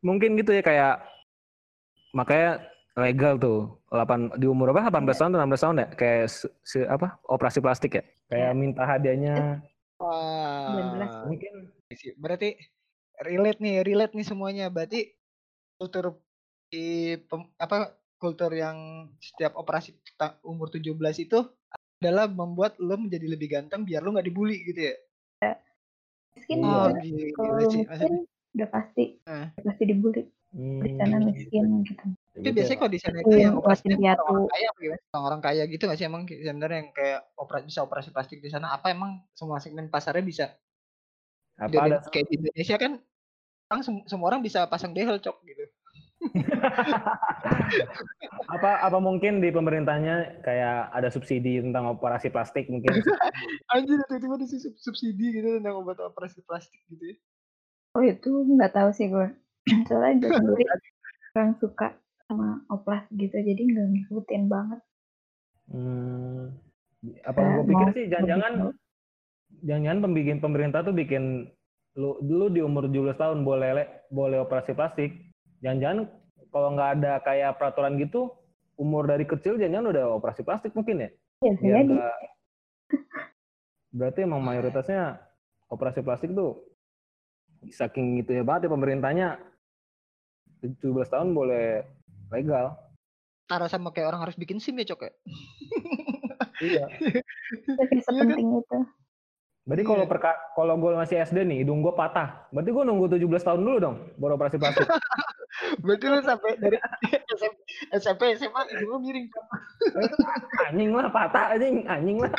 Mungkin gitu ya kayak makanya legal tuh 8 di umur apa 18 tahun atau 16 tahun ya kayak se, se- apa operasi plastik ya kayak minta hadiahnya Wah. 19. mungkin. Berarti relate nih, relate nih semuanya. Berarti kultur di pem- apa kultur yang setiap operasi umur 17 itu adalah membuat lo menjadi lebih ganteng biar lo nggak dibully gitu ya. Miskin Iya. Oh, gila, Kalau miskin udah pasti Eh. udah pasti dibully. hmm, Di sana miskin gitu. tapi gitu biasanya ya. kalau di sana itu yang piatu. orang kaya gimana? Orang kaya gitu nggak sih emang sebenarnya yang kayak operasi bisa operasi plastik di sana apa emang semua segmen pasarnya bisa apa ada kayak di Indonesia kan orang sem- semua orang bisa pasang behel cok gitu. apa apa mungkin di pemerintahnya kayak ada subsidi tentang operasi plastik mungkin Anjir tiba-tiba di sub- subsidi gitu tentang obat operasi plastik gitu ya. Oh itu nggak tahu sih gue. Soalnya gue sendiri kurang suka sama oplas gitu, jadi nggak ngikutin banget. hmm, apa gue pikir sih jangan-jangan jangan-jangan pembikin pemerintah tuh bikin lu dulu di umur 17 tahun boleh le- boleh operasi plastik jangan-jangan kalau nggak ada kayak peraturan gitu umur dari kecil jangan-jangan udah operasi plastik mungkin ya Ya biar jadi. nggak berarti emang mayoritasnya operasi plastik tuh saking gitu ya banget ya pemerintahnya 17 tahun boleh legal. Tara sama kayak orang harus bikin SIM ya, Cok ya? Iya. Tapi Iya kan? sepenting itu. Berarti Iya. kalau perka kalau gue masih SD nih, hidung gue patah. Berarti gue nunggu 17 tahun dulu dong baru operasi plastik. Berarti lu sampai dari SMP, SMP SMA hidung lu miring, Cok. anjing lah patah anjing, anjing lah.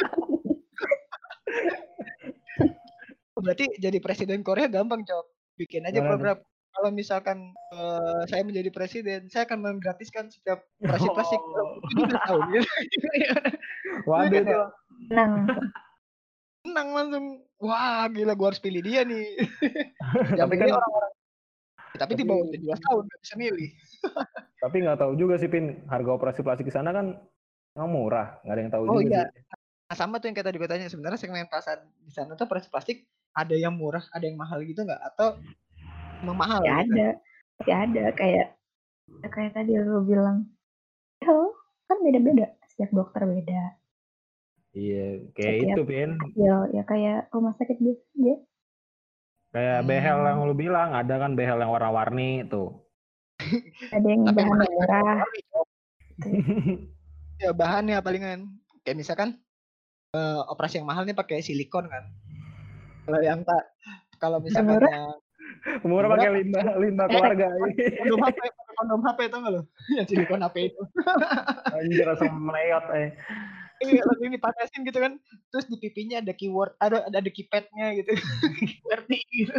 Berarti jadi presiden Korea gampang, Cok. Bikin aja tuh? program. Kalau misalkan eh, saya menjadi presiden, saya akan menggratiskan setiap operasi plastik Oh. 17 tahun gitu. Waduh kan itu. ya? Tenang. Menang langsung. Wah, gila gua harus pilih dia nih. Yang Tapi kan- orang-orang tapi di Tapi- bawah 17 tahun nggak bisa milih. Tapi nggak tahu juga sih Pin, harga operasi plastik di sana kan nggak murah, nggak ada yang tahu Oh, juga iya. sih. Nah, sama tuh yang kayak tadi gue tanya sebenarnya segmen pasar di sana tuh operasi plastik ada yang murah, ada yang mahal gitu nggak? Atau emang mahal? Ya gitu? ada. Ya ada kayak ya kayak tadi lu bilang. Oh, kan beda-beda. Setiap dokter beda. Iya, kayak Setiap- itu Pin. Ya, ya kayak rumah sakit biasa aja. Kayak Hmm. behel yang lu bilang, ada kan behel yang warna-warni tuh. Ada yang Tapi bahan merah. Ya bahannya palingan kayak misalkan eh, operasi yang mahal nih pakai silikon kan. Kalau yang tak kalau misalkan murah? yang Murah pakai limbah, limbah keluarga. kondom HP, kondom HP tau nggak lo? Yang silikon HP itu. Anjir langsung meleyot eh. Lalu ini patesin gitu kan. Terus di pipinya ada keyword, ada ada, ada keypadnya gitu. Ngerti gitu.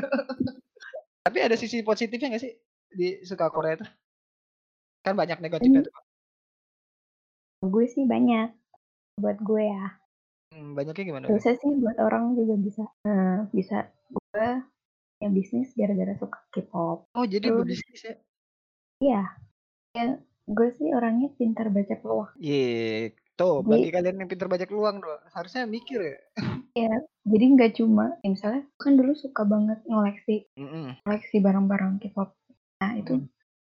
Tapi ada sisi positifnya nggak sih di suka Korea itu? Kan banyak negatifnya tuh. Gue sih banyak. Buat gue ya. Hmm, banyaknya gimana? Bisa sih buat orang juga bisa. Nah, bisa gue yang bisnis gara-gara suka K-pop. Oh, jadi Terus- berbisnis ya? Iya. Ya, gue sih orangnya pintar baca peluang. Iya, tuh Jadi- bagi kalian yang pintar baca peluang tuh, harusnya mikir ya. Jadi nggak cuma, ya misalnya kan dulu suka banget ngoleksi Mm-mm. koleksi barang-barang K-pop. Nah itu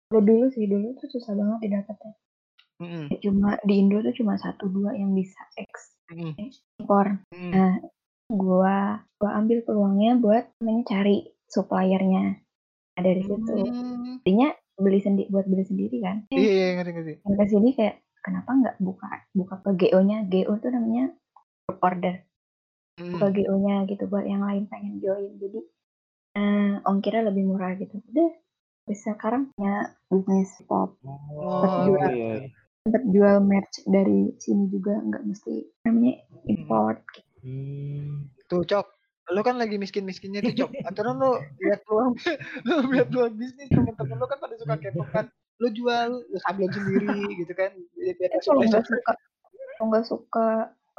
kalau dulu sih dulu tuh susah banget didapatnya. Mm-mm. Ya, Cuma di Indo tuh cuma satu dua yang bisa Mm-mm. ekspor. Mm-mm. Nah, gua gua ambil peluangnya buat namanya cari suppliernya. Nah, dari situ. Hmm. Jadinya beli sendiri buat beli sendiri kan. Iya, iya, ngerti ngerti. Yang ke sini kayak kenapa nggak buka buka ke GO-nya? GO tuh namanya group order. Mm. Buka GO-nya gitu buat yang lain pengen join. Jadi eh, ongkirnya lebih murah gitu. Udah bisa sekarang punya bisnis pop Oh, jual. iya. tempat jual merch dari sini juga nggak mesti namanya import Hmm. Tuh, Cok. Lu kan lagi miskin-miskinnya tuh, Cok. Aturan lu lihat peluang, lu lihat peluang bisnis temen-temen lu kan pada suka K-pop kan. Lu jual, lu sablon sendiri gitu kan. Biar kalau nggak suka kalau nggak suka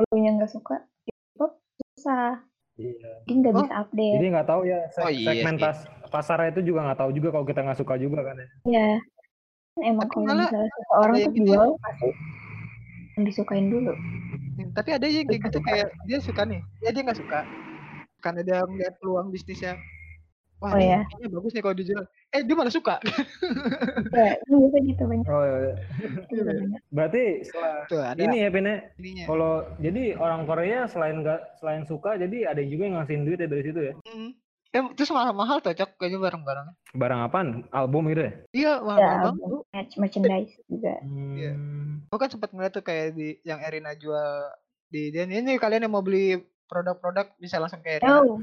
lu yang nggak suka import susah Iya. jadi nggak Oh, bisa update Jadi nggak tahu ya se- Oh, iya segmen sih. pas pasarnya itu juga nggak tahu juga kalau kita nggak suka juga kan ya. ya Kan emang Tapi kalau misalnya seseorang tuh yang gitu ya. jual pasti yang disukain dulu Hmm, Tapi ada yang kayak gitu kayak dia suka nih, ya dia nggak suka. Karena dia ngeliat peluang bisnisnya. Wah, Oh, ini ya? kayaknya bagus nih kalau dijual. Eh, dia malah suka. ya ini biasa gitu banyak Oh, iya. banyak berarti setelah Tuh, ada ini ya Pine, ininya. kalau jadi orang Korea selain nggak selain suka, jadi ada juga yang ngasihin duit ya dari situ ya. Hmm. Eh, terus mahal-mahal tuh, Cok, kayaknya barang-barang. Barang apaan? Album gitu ya? Iya, ya mahal-mahal banget. album, merch merchandise juga Iya. Hmm. Gue kan sempat ngeliat tuh kayak di yang Erina jual di dia ini kalian yang mau beli produk-produk bisa langsung ke Erina. oh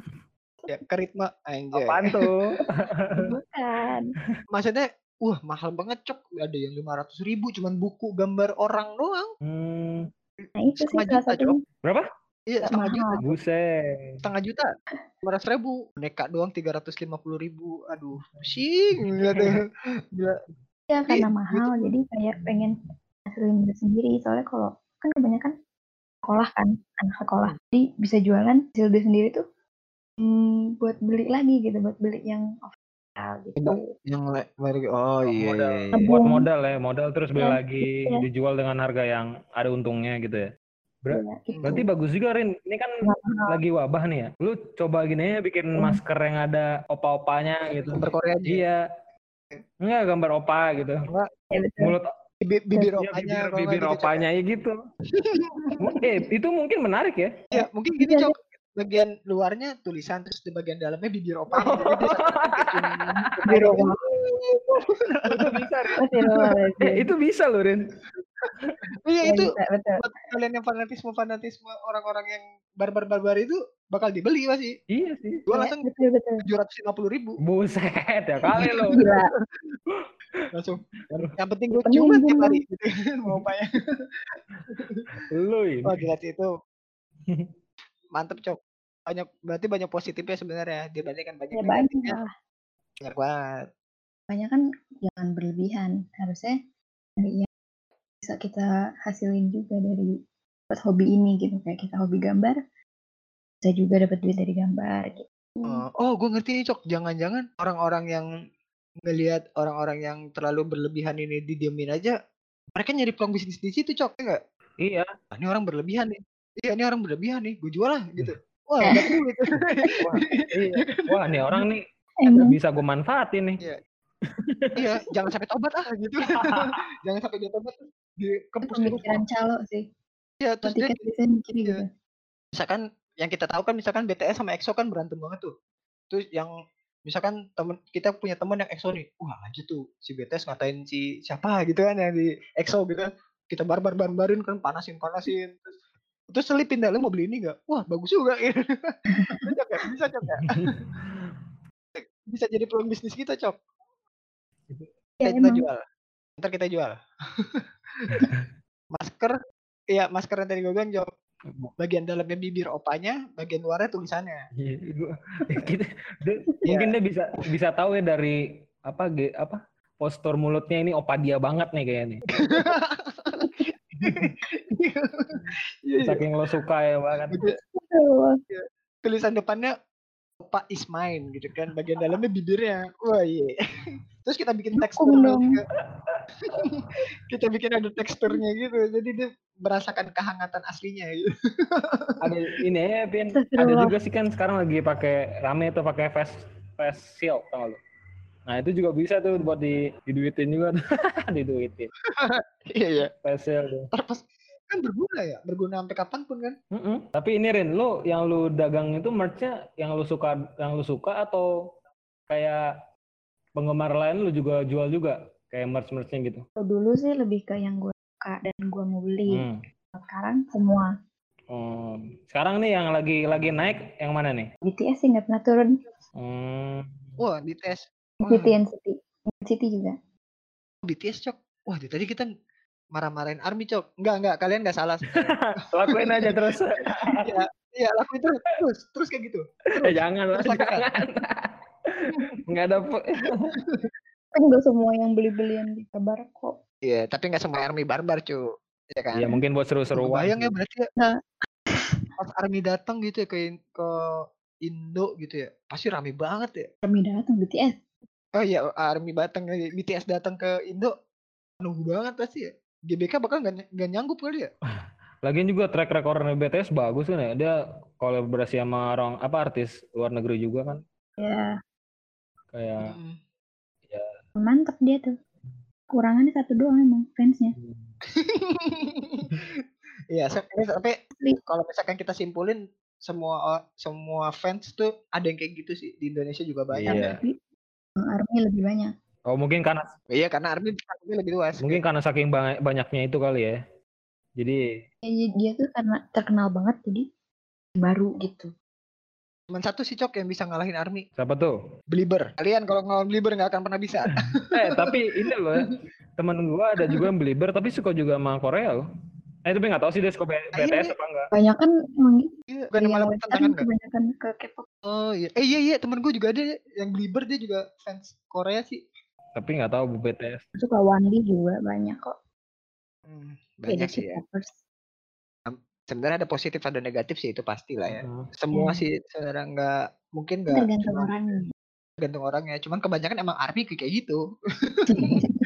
Ya, ke Ritma anjay. Apaan tuh? bukan Maksudnya Wah mahal banget cok Ada yang 500 ribu Cuman buku gambar orang doang hmm. nah itu sih Setengah salah juta, satunya Berapa? Iya setengah juta. Buset. Setengah juta 500 ribu Boneka doang 350 ribu Aduh Pusing Gila Gila ya karena Iya, mahal gitu. jadi kayak pengen hasilin diri sendiri soalnya kalau kan kebanyakan sekolah kan anak sekolah Hmm. jadi bisa jualan hasil diri sendiri tuh hmm, buat beli lagi gitu buat beli yang official gitu Yang baru- Oh iya modal. iya, iya. Nabung. Buat modal ya, modal terus beli Iya, lagi, iya. dijual dengan harga yang ada untungnya gitu ya. Ber- Ya, gitu. Berarti bagus juga Rin. Ini kan mahal. lagi wabah nih ya. Lu coba gini ya bikin Hmm. masker yang ada opa-opanya gitu. Gambar Korea aja Iya. Enggak gambar opa gitu. ya betul Mulut Bi- Bibir iya, opanya bibir, bibir gitu, opanya ya gitu. eh, itu mungkin menarik ya. Ya mungkin gini Iya, cok bagian luarnya tulisan terus di bagian dalamnya bibir opanya. Jadi dia Bibir opanya opa. gitu. itu bisa, Ren. Eh, Astagfirullahaladzim. itu bisa loh, Ren. Iya Iya itu bisa, betul. buat kalian yang fanatisme fanatisme orang-orang yang barbar-barbar itu bakal dibeli pasti. Iya sih. Gua langsung tujuh ratus lima puluh ribu Buset ya kali lo. Langsung. Yang, penting gue ciuman tiap gua. hari gitu. Mau opanya. Lu ini. Gila sih itu. Mantep cok. Banyak berarti banyak positifnya sebenarnya dibandingkan banyak Ya banyak negatifnya. lah. Banyak banget. Banyak kan jangan berlebihan. Harusnya dari yang bisa kita hasilin juga dari buat hobi ini gitu. Kayak kita hobi gambar, bisa juga dapat duit dari gambar gitu. Oh, oh gue ngerti nih cok. Jangan-jangan orang-orang yang ngelihat orang-orang yang terlalu berlebihan ini didiemin aja. Mereka nyari peluang bisnis di situ cok, ya nggak? Iya. Ah, ini orang berlebihan nih. Iya, ini orang berlebihan nih. Gue jual lah gitu. Wah, dapat duit. Wah, iya. Wah, nih orang nih bisa gue manfaatin nih. iya, jangan sampai tobat ah gitu. jangan sampai dia tobat di rumah. pemikiran calo sih. Iya, terus dia tiket biasanya mikirnya Iya. gitu. misalkan yang kita tahu kan misalkan BTS sama EXO kan berantem banget tuh. Terus yang misalkan temen kita punya temen yang EXO nih, wah aja tuh si BTS ngatain si siapa gitu kan yang di EXO gitu kan. Kita barbar barbarin kan panasin panasin terus terus selipin dah lu mau beli ini nggak? Wah bagus juga gitu. bisa cok ya? Bisa cok ya? Bisa jadi peluang bisnis kita cok. Ya kita emang. jual. Ntar kita jual. masker, iya masker yang tadi gue bilang jawab. Bagian dalamnya bibir opanya, bagian luarnya tulisannya. Iya, gua- kita, dia- Iya. mungkin dia bisa bisa tahu ya dari apa ge- apa postur mulutnya ini opa dia banget nih kayaknya. Iya, iya. Saking lo suka ya banget. Betul. tulisan depannya Opa is mine gitu kan. Bagian dalamnya bibirnya. Wah iya. Terus kita bikin tekstur juga. kita bikin ada teksturnya gitu. Jadi dia merasakan kehangatan aslinya gitu. Ada ini ya, Pin. Ada juga sih kan sekarang lagi pakai rame tuh pakai face face shield tau gak lu? Nah itu juga bisa tuh buat di diduitin juga diduitin. Iya iya. Shield. tuh. Ntar pas kan berguna ya, berguna sampai kapan pun kan. Mm-mm. Tapi ini Rin, lu yang lu dagang itu merchnya yang lu suka yang lu suka atau kayak penggemar lain lu juga jual juga kayak merch merchnya gitu? Kalau dulu sih lebih ke yang gue suka dan gue mau beli. Hmm. Sekarang semua. Hmm. Sekarang nih yang lagi lagi naik yang mana nih? BTS sih nggak pernah turun. Hmm. Wah di NCT, NCT. NCT juga. BTS cok. Wah di tadi kita marah-marahin Army cok. Enggak enggak kalian enggak salah. Lakuin aja terus. Iya iya lakuin terus terus terus kayak gitu. eh, jangan lah, Terus jangan. Nggak ada Kan gak semua yang beli-belian di kabar kok. Iya tapi nggak semua Army barbar cu. Ya kan. Ya mungkin buat seru-seruan. Bayang ya berarti ya. Nah. Pas Army datang gitu ya ke ke Indo gitu ya. Pasti rame banget ya. Kami datang BTS. Oh iya Army datang BTS datang ke Indo. Penuh banget pasti ya. GBK bakal nggak nggak nyanggup kali ya. Lagian juga track recordnya BTS bagus kan ya. Dia kolaborasi sama orang apa artis luar negeri juga kan. Ya, Kayak Mm. mantep dia tuh. Kurangannya satu doang emang fansnya. Iya, tapi Asli. kalau misalkan kita simpulin semua semua fans tuh ada yang kayak gitu sih di Indonesia juga banyak. Iya. Tapi yang Army lebih banyak. Oh mungkin karena Iya, karena Army lebih luas. mungkin karena saking banyaknya itu kali ya. Jadi Ya, dia- tuh karena terkenal banget jadi baru gitu. Cuman satu sih Cok yang bisa ngalahin Army, siapa tuh? Belieber. Kalian kalau ngelawan Belieber nggak akan pernah bisa. Eh tapi ini loh ya, temen gua ada juga yang belieber tapi suka juga sama Korea loh. Eh tapi nggak tahu sih dia suka BTS iya. apa enggak. Banyak kan emang gitu. Iya, bukan malah kebanyakan ke K-pop. Oh iya, eh iya iya temen gue juga ada yang Belieber dia juga fans Korea sih. Tapi nggak tahu BTS. Suka Wandi juga banyak kok. Hmm, banyak sih ya. Sebenarnya ada positif ada negatif sih itu pasti lah ya. Hmm. Semua Iya. sih sebenarnya nggak mungkin nggak Tergantung orangnya. tergantung orangnya. Cuman kebanyakan emang Army kayak gitu.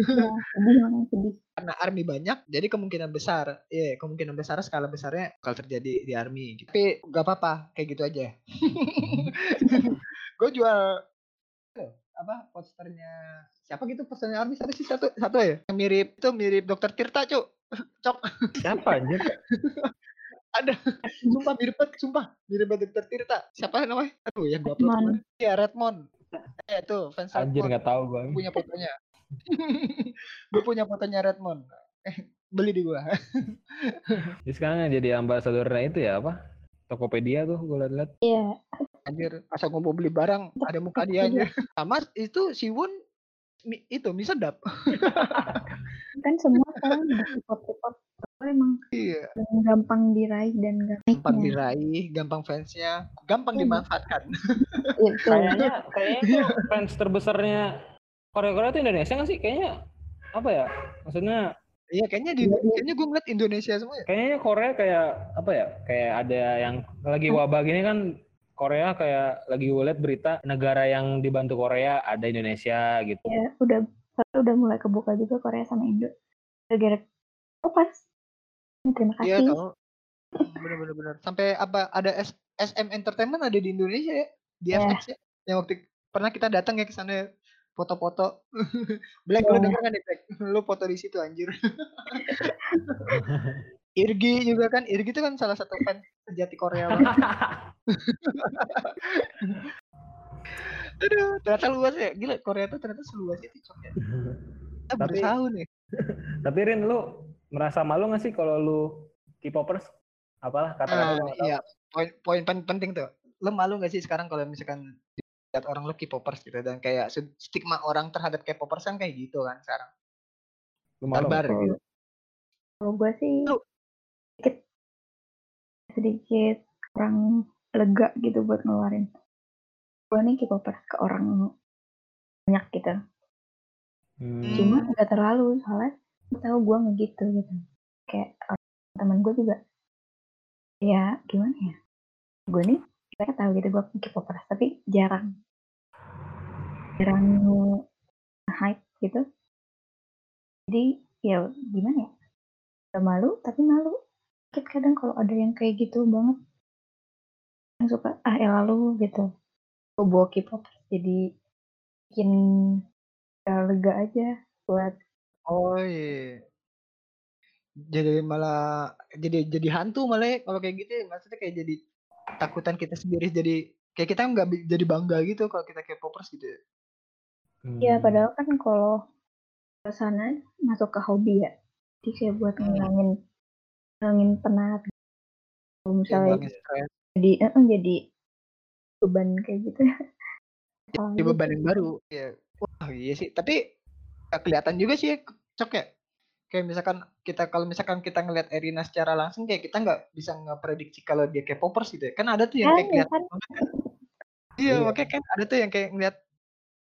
ya, sedih sedih. karena army banyak jadi kemungkinan besar ya kemungkinan besar skala besarnya bakal terjadi di army gitu. tapi gak apa-apa kayak gitu aja gue jual eh, apa posternya siapa gitu posternya army satu sih satu satu ya yang mirip itu mirip dokter Tirta cuk cok Siapa anjir? Ada. Sumpah mirip banget, sumpah. Mirip banget Dr. Tirta. Siapa namanya? Aduh, yang gua upload. Iya, Redmond. Eh, tuh, fans Anjir nggak tahu bang. punya fotonya. gue punya fotonya Redmond. Eh, beli di gua. Jadi sekarang jadi ambasadornya itu ya apa? Tokopedia tuh gue liat-liat. Iya. Anjir, asal mau beli barang ada muka dia aja. Sama itu si Won mi- itu mie sedap. Kan semua sekarang K-pop emang Iya, gampang diraih dan gampang gampang diraih, gampang fansnya, gampang Iya. dimanfaatkan. Itu. Kayaknya kayaknya fans terbesarnya Korea Korea itu Indonesia nggak sih? Kayaknya apa ya? Maksudnya Iya, kayaknya di kayaknya gue ngeliat Indonesia semua ya. kayaknya Korea kayak apa ya? Kayak ada yang lagi wabah gini kan Korea kayak lagi gue liat berita negara yang dibantu Korea ada Indonesia gitu. Ya, udah udah mulai kebuka juga Korea sama Indo. Gara-gara oh pas. Terima Iya, kasih. tahu. Bener-bener bener. Sampai apa ada S- SM Entertainment ada di Indonesia ya, di Iya. FX ya. Yang waktu pernah kita datang ya ke sana foto-foto. Black lu Iya. denger kan nih, Black? Lu foto di situ anjir. Irgi juga kan, Irgi itu kan salah satu fans sejati Korea banget. Aduh, ternyata luas ya. Gila, Korea tuh ternyata seluas itu, Cok ya. Kita Tapi- tahu nih. Tapi Rin lu merasa malu nggak sih kalau lu K-popers? Apalah kata-kata lu nggak tahu. iya, poin poin pen- penting tuh. Lo malu gak sih sekarang kalau misalkan lihat orang lo K-popers gitu dan kayak stigma orang terhadap K-popers kan kayak gitu kan sekarang. Lu nggak? Barbar gitu. Kalau gue sih Lu- sedikit sedikit kurang lega gitu buat ngeluarin. Gue nih K-popers ke orang banyak gitu. Hmm. Cuma nggak terlalu soalnya tahu gue ngegitu gitu. Kayak orang teman gue juga ya gimana ya? Gue nih mereka tahu gitu gue K-popers tapi jarang jarang hype gitu. Jadi ya gimana ya? Gak malu tapi malu. Kadang kalau ada yang kayak gitu banget yang suka ah ya lalu gitu. Bawa K-pop jadi bikin ya lega aja buat Oh iya. Jadi malah jadi jadi hantu malah ya, kalau kayak gitu ya. maksudnya kayak jadi takutan kita sendiri jadi kayak kita nggak jadi bangga gitu kalau kita K-popers gitu ya. Ya Hmm. padahal kan kalau ke sana masuk ke hobi ya. Jadi kayak buat Hmm. ngilangin ngilangin penat. Kalau misalnya stres, jadi eh, jadi beban kayak gitu. Jadi beban yang baru. Ya. Wah iya sih. Tapi kelihatan juga sih ya, cok ya. Kayak misalkan kita kalau misalkan kita ngelihat Erina secara langsung kayak kita nggak bisa ngeprediksi kalau dia K-popers gitu ya. Kan ada tuh yang Kan kayak ya kelihatan kan kan. Iya, Iya. makanya kan ada tuh yang kayak ngeliat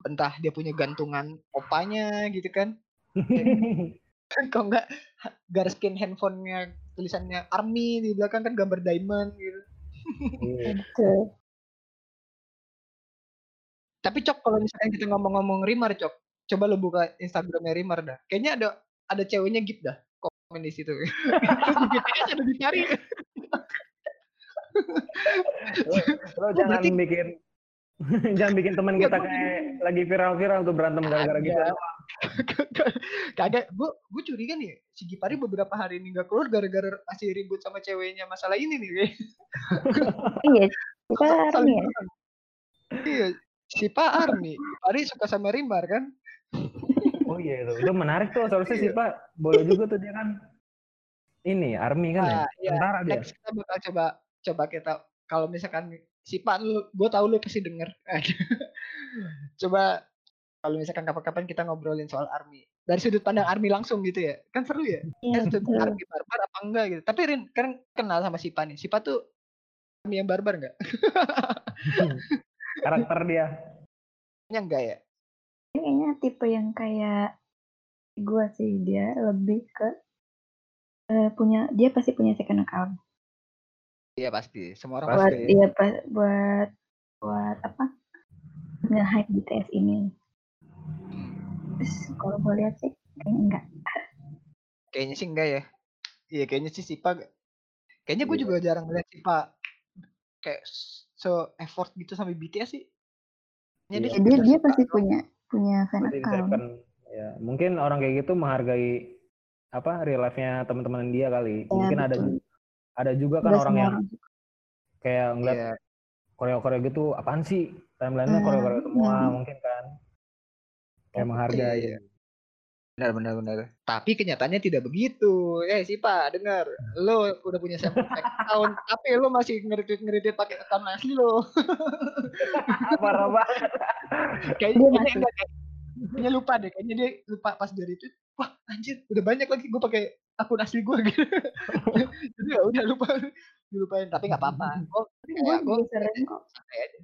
entah dia punya gantungan opanya gitu kan. Kalau enggak garis skin handphonenya tulisannya army di belakang kan gambar diamond gitu. Iya. gitu. Tapi Cok kalau misalkan kita ngomong-ngomong Rimar Cok, coba lu buka Instagramnya Rimar dah. Kayaknya ada ada ceweknya gitu dah komen di situ. BTS ada dicari. Lo Oh, jangan berarti- bikin jangan bikin teman kita kayak lagi viral-viral tuh berantem gara-gara gitu. Kagak. Gue gue curiga nih si Gipari beberapa hari ini nggak keluar gara-gara masih ribut sama ceweknya masalah ini nih. Iya, kita ya. serang. Iya, si Pak Army. Gipari suka sama Rimar kan? Oh iya itu. Itu menarik tuh seharusnya sih Pak. Boleh juga tuh dia kan ini army kan ya. Nah, iya. Tentara dia. Next kita bakal coba coba kita kalau misalkan si Pak lu gue tahu lu pasti denger. coba kalau misalkan kapan-kapan kita ngobrolin soal army dari sudut pandang army langsung gitu ya. Kan seru ya. Iya, Kan sudut betul. army barbar apa enggak gitu. Tapi Rin kan kenal sama si Pak nih. Si Pak tuh army yang barbar enggak? Karakter dia. Kayaknya enggak ya. Kayaknya tipe yang kayak gue sih dia lebih ke eh, punya dia pasti punya second account Iya pasti. Semua orang buat pasti. iya pa- buat buat apa nge-hype BTS ini. Terus kalau gue lihat sih kayaknya enggak. Kayaknya sih enggak ya. Iya kayaknya sih si Pak. Kayaknya gue Iya. juga jarang ngeliat si Pak kayak so effort gitu sampai BTS sih. Iya. Ya, dia dia suka pasti punya punya fan Berarti account. second. Ya, mungkin orang kayak gitu menghargai apa real life-nya teman-teman dia kali. Ya, mungkin ada betul. ada juga kan Nggak orang semua yang kayak ngeliat Iya. koreo-koreo gitu apaan sih timelinenya Hmm, koreo-koreo semua hmm. mungkin kan kayak menghargai Iya. Benar benar benar. Tapi kenyataannya tidak begitu. Eh si Pak, dengar. Lo udah punya sampai account, tapi lo masih ngedit ngedit pakai account asli lo. parah banget Kayaknya Dia enggak kayak kayaknya lupa deh. Kayaknya dia lupa pas dari itu. Wah anjir, udah banyak lagi gue pakai akun asli gue gitu. Jadi ya udah lupa dilupain tapi nggak apa-apa. Gue Tapi kayak gue sering kok. santai aja.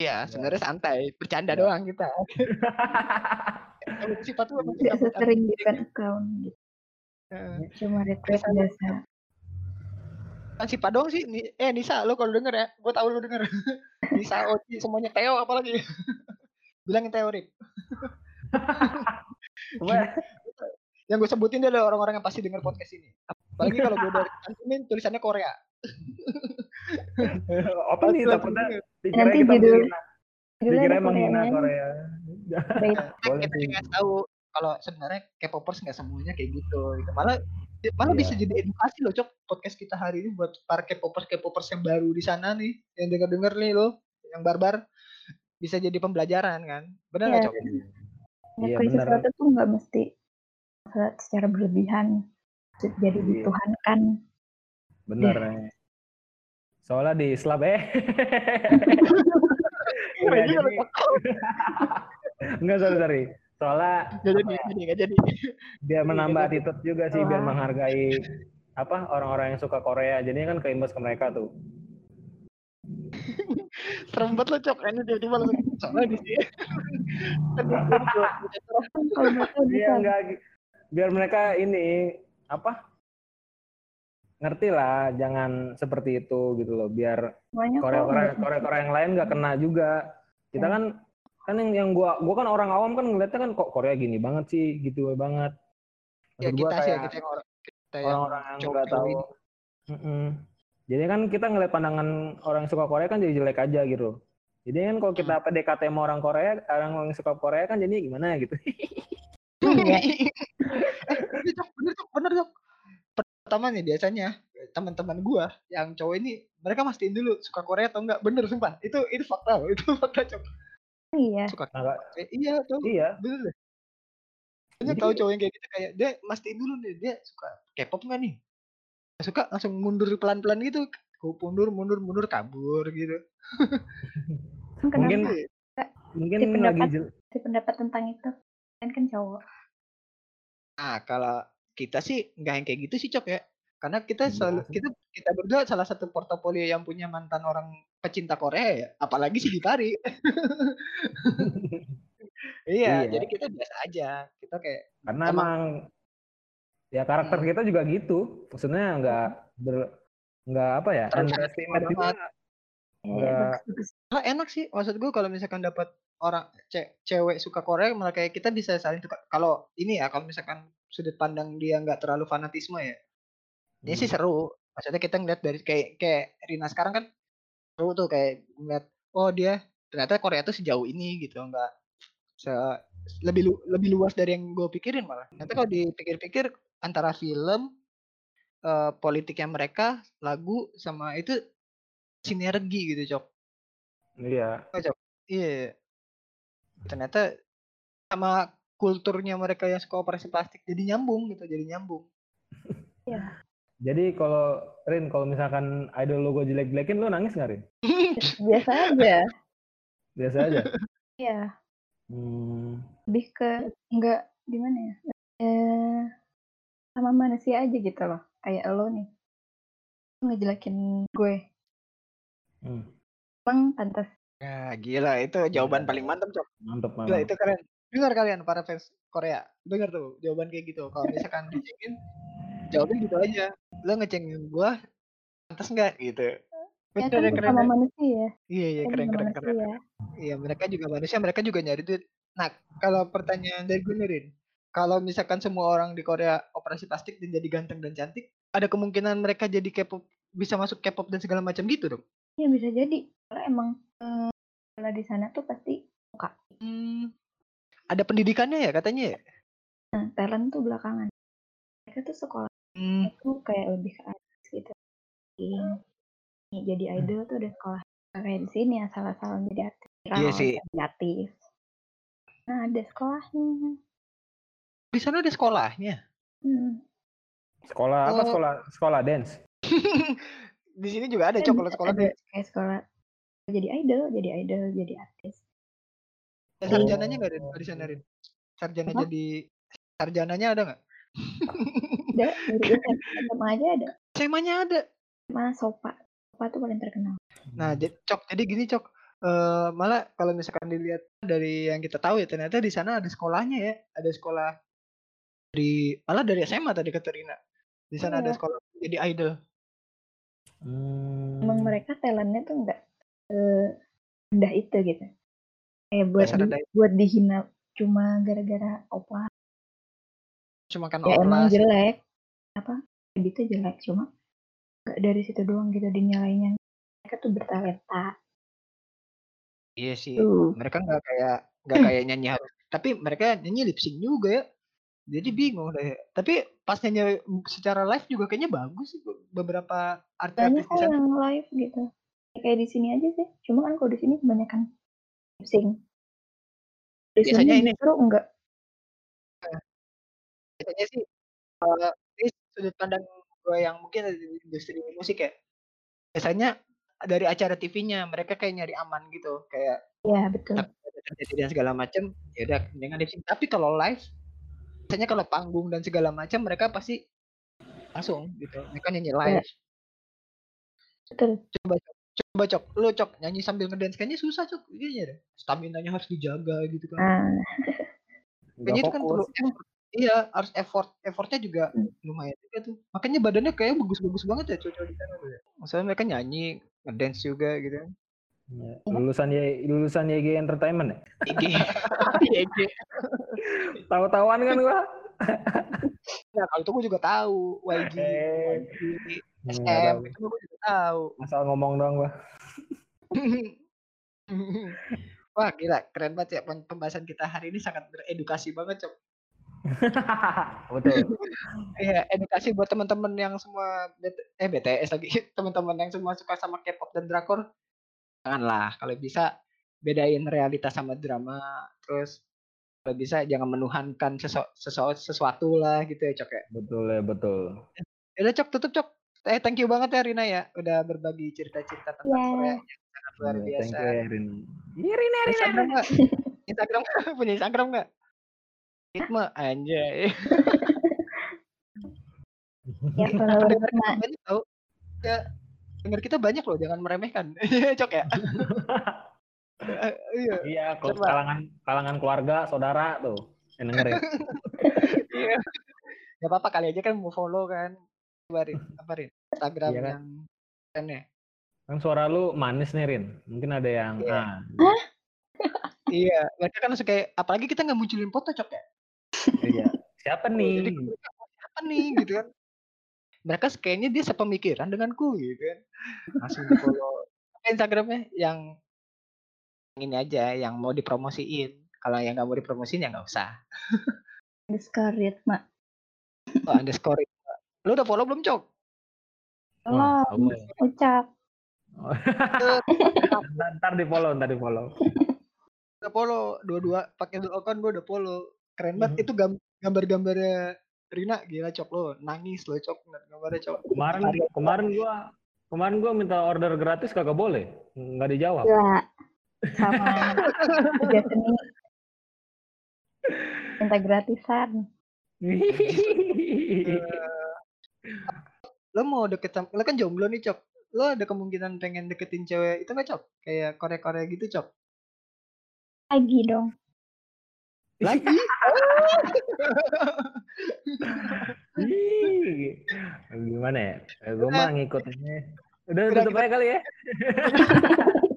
Iya, sebenarnya santai, bercanda Ya. doang kita. Kalau sifat lu emang Nggak cabut sesering akun. defend account gitu. Heeh. Cuma request Biasa. Kan si Padong sih, eh Nisa, lo kalau denger ya, gue tahu lo denger. Nisa, Oci, semuanya Teo apalagi. Bilangin Teo, Rip. Wah, Yang gue sebutin dia adalah orang-orang yang pasti denger podcast ini. Apalagi kalau gue udah cantumin tulisannya Korea. apa nih takutnya Nanti judul- Judulnya dikira menghina. Korea. Boleh kita ngasih tahu kalau sebenarnya K-popers nggak semuanya kayak gitu. gitu. Malah malah Iya. bisa jadi edukasi loh, Cok. Podcast kita hari ini buat para K-popers K-popers yang baru di sana nih, yang denger-denger nih lo, yang barbar bisa jadi pembelajaran kan. Benar nggak, Iya. Cok? Iya, Request benar. sesuatu tuh nggak mesti secara berlebihan. Jadi Iya. dituhankan. bener nih soalnya di Islam eh Keren juga. Enggak, sorry, sorry. Soalnya Nggak jadi, jadi, nggak jadi. biar menambah jadi. attitude juga sih, biar Wah. menghargai apa orang-orang yang suka Korea. Jadinya kan keimbas ke mereka tuh. Serem banget lo, Cok. Ini tiba-tiba langsung soalnya di sini. Dia- dia juga- Kalau mereka Iya, enggak biar mereka ini apa? Ngerti lah, jangan seperti itu gitu loh. Biar semuanya kok Korea-Korea nggak- Korea-Korea yang lain nggak kena juga. Kita Ya. kan kan yang yang gua gua kan orang awam kan ngeliatnya kan kok Korea gini banget sih, gitu banget. Ya Maksud kita sih, ya, kita yang orang kita yang orang-orang yang nggak tahu. ini. Mm-mm. Jadi kan kita ngeliat pandangan orang yang suka Korea kan jadi jelek aja gitu. Jadi kan kalau kita Hmm. PDKT sama orang Korea, orang yang suka Korea kan jadi gimana gitu. Iya. eh, bener cok, bener cok, bener cok. Pertama nih biasanya teman-teman gua yang cowok ini mereka mastiin dulu suka Korea atau enggak. Bener sumpah. Itu itu fakta, itu fakta cok. Iya. Suka Nah, eh, iya tuh. iya. Bener deh. Banyak tahu cowok yang kayak gitu kayak dia mastiin dulu nih dia suka K-pop nggak nih? Suka langsung mundur pelan-pelan gitu. Gue mundur, mundur, mundur, kabur gitu. Kan Mungkin mungkin Di pendapat- lagi jel- sih pendapat tentang itu? Kan kan cowok. Nah, kalau kita sih nggak yang kayak gitu sih, Cok ya. Karena kita Iya selalu kita kita berdua salah satu portofolio yang punya mantan orang pecinta Korea ya, apalagi si Gipari. iya, Iya. jadi kita biasa aja. Kita kayak karena Emang- emang ya karakter Hmm. kita juga gitu. Maksudnya nggak ber nggak apa ya? Underestimate gitu. banget. Ya, Nggak- bagus-bagus. ah, enak sih. Maksud gue kalau misalkan dapat orang ce- cewek suka Korea malah kayak kita bisa saling tukar. Kalau ini ya, kalau misalkan sudut pandang dia nggak terlalu fanatisme ya. Ini sih Hmm. seru. Maksudnya kita ngeliat dari kayak kayak Rina sekarang kan seru tuh kayak ngeliat oh dia ternyata Korea tuh sejauh ini gitu nggak se lebih lu- lebih luas dari yang gue pikirin malah. Nanti kalau dipikir-pikir antara film eh, politiknya mereka, lagu sama itu sinergi gitu, Cok. Iya. Iya. Ternyata sama kulturnya mereka yang suka operasi plastik jadi nyambung gitu, jadi nyambung. Jadi kalau Rin, kalau misalkan idol lo gue jelek-jelekin, lo nangis nggak Rin? Biasa aja. Biasa aja. Iya. Hmm. Lebih ke nggak gimana ya? Eh, sama manusia aja gitu loh. Kayak lo nih. Ngejelekin gue. Hmm. Emang pantas. Ya, gila itu jawaban paling mantap, Cok. Mantep Gila mantep. itu keren. Dengar kalian para fans Korea. Dengar tuh jawaban kayak gitu. Kalau misalkan dicengin jawabnya gitu aja. Lo ngecengin gua pantas nggak gitu. Ya kan ya, keren. sama ya. manusia. Iya iya Kan keren keren keren. manusia. Iya mereka juga manusia, mereka juga nyari duit. Nah kalau pertanyaan dari gue nih, Rin, kalau misalkan semua orang di Korea operasi plastik dan jadi ganteng dan cantik, ada kemungkinan mereka jadi K-pop bisa masuk K-pop dan segala macam gitu dong? Iya bisa jadi. Karena emang eh, kalau di sana tuh pasti suka. Hmm, ada pendidikannya ya katanya ya? Nah, talent tuh belakangan. Mereka tuh sekolah Hmm, itu kayak lebih ke artis gitu. Nih, jadi idol tuh udah sekolah kayak di sini asal-asalan jadi artis Iya viral, sih. jadi artis. Nah, ada sekolahnya. Di sana ada sekolahnya. Hmm. Sekolah apa Oh. sekolah sekolah dance? Di sini juga ada cok kalau sekolah ada kayak sekolah jadi idol, jadi idol, jadi artis. Ada sarjananya nggak ada di sana Rin? Sarjana Apa? jadi sarjananya ada nggak? Ada dari SMA aja ada. SMA-nya ada. Sama Sopa. Sopa tuh paling terkenal. Nah, jadi, cok, jadi gini cok. Eh malah kalau misalkan dilihat dari yang kita tahu ya ternyata di sana ada sekolahnya ya, ada sekolah dari malah dari SMA tadi kata Rina. Di sana ada Iya. sekolah jadi idol. Hmm. Emang mereka talentnya tuh enggak rendah itu gitu. Kayak buat di- rendah buat dihina cuma gara-gara opa. Cuma kan Ya emang jelek. Apa? Editnya jelek cuma enggak dari situ doang gitu dinyalainnya. Mereka tuh bertalenta. Iya sih. Tuh. Mereka nggak kayak nggak kayak nyanyi harus. Tapi mereka nyanyi lip sync juga ya. Jadi bingung deh. Tapi pas nyanyi secara live juga kayaknya bagus sih beberapa artis-artis Banyak kok yang live gitu. Kayak di sini aja sih. Cuma kan kalau di sini kebanyakan lip sync. Di Biasanya sini ini justru enggak. Biasanya sih eh, ini sudut pandang gue yang mungkin ada di industri musik ya. Biasanya dari acara TV-nya mereka kayak nyari aman gitu, kayak Ya betul. takut ada segala macam. Ya udah dengan lip sync. Tapi kalau live, biasanya kalau panggung dan segala macam mereka pasti langsung gitu. Mereka nyanyi live. Betul. Coba cok, coba cok, lu cok nyanyi sambil ngedance kayaknya susah cok, iya deh. Stamina-nya harus dijaga gitu kan. Nah, Nggak Kayaknya itu kan perlu fokus. effort. Iya, harus effort. Effortnya juga Hmm. lumayan juga tuh. Makanya badannya kayak bagus-bagus banget ya cowok-cowok di sana tuh ya. Maksudnya mereka nyanyi, ngedance juga gitu. Ya, Lulusan Y lulusan YG Entertainment ya? IG, IG. Tahu-tahuan kan gua. Nah, kalau itu gue juga tahu. YG, Eh. YG, Nggak SM, tahu. itu gue juga tahu. Asal ngomong doang gua. Wah gila, keren banget ya Pem- pembahasan kita hari ini sangat beredukasi banget cok. Betul. Iya, edukasi buat teman-teman yang semua BT eh BTS lagi, teman-teman yang semua suka sama K-pop dan drakor, janganlah kalau bisa bedain realitas sama drama, terus kalau bisa jangan menuhankan sesu sesu sesuatu lah gitu ya Cok ya. Betul ya, betul. Ya udah Cok, tutup Cok. Eh thank you banget ya Rina ya, udah berbagi cerita-cerita tentang Ya. Korea yang sangat luar Iya, biasa. Thank you ya, Rin. Iya, Rin, ya, Rin, ya, Instagram? Instagram punya Instagram nggak? Ritme anjay. ya kalau banyak. Ya, denger kita banyak loh, jangan meremehkan. Iya, Cok ya. Iya, Iya, kalangan kalangan keluarga, saudara tuh yang dengerin. iya. Gak apa-apa kali aja kan mau follow kan. Coba Rin, apa Rin? Instagram Iya kan? yang keren ya. Kan suara lu manis nih, Rin. Mungkin ada yang Iya. ah, Iya, mereka kan kayak apalagi kita nggak munculin foto Cok ya. Iya. Siapa Jadi nih? "Oh, siapa nih gitu kan. Mereka kayaknya dia sepemikiran denganku gitu kan. Langsung di follow. Instagramnya yang ini aja, yang mau dipromosiin. Kalau yang nggak mau dipromosiin ya nggak usah. underscore ritma. Oh, underscore. Lu udah follow belum Cok? Belum. kamu- Ucap. ntar, ntar di follow, ntar di follow. udah follow dua-dua pakai dua account gue udah follow keren banget itu gam- gambar-gambarnya Rina gila cok lo nangis lo cok gambarnya cok Kemarin kemarin gua kemarin gua minta order gratis kagak boleh. Nggak dijawab. Gila. Sama tiga seni. Minta gratisan. lo mau deket sama lo kan jomblo nih cok lo ada kemungkinan pengen deketin cewek itu nggak cok kayak Korea-Korea gitu cok Lagi dong. Lagi Ih, Gimana ya? Gue mah ngikutinnya. Udah Udah, tutup aja kali ya.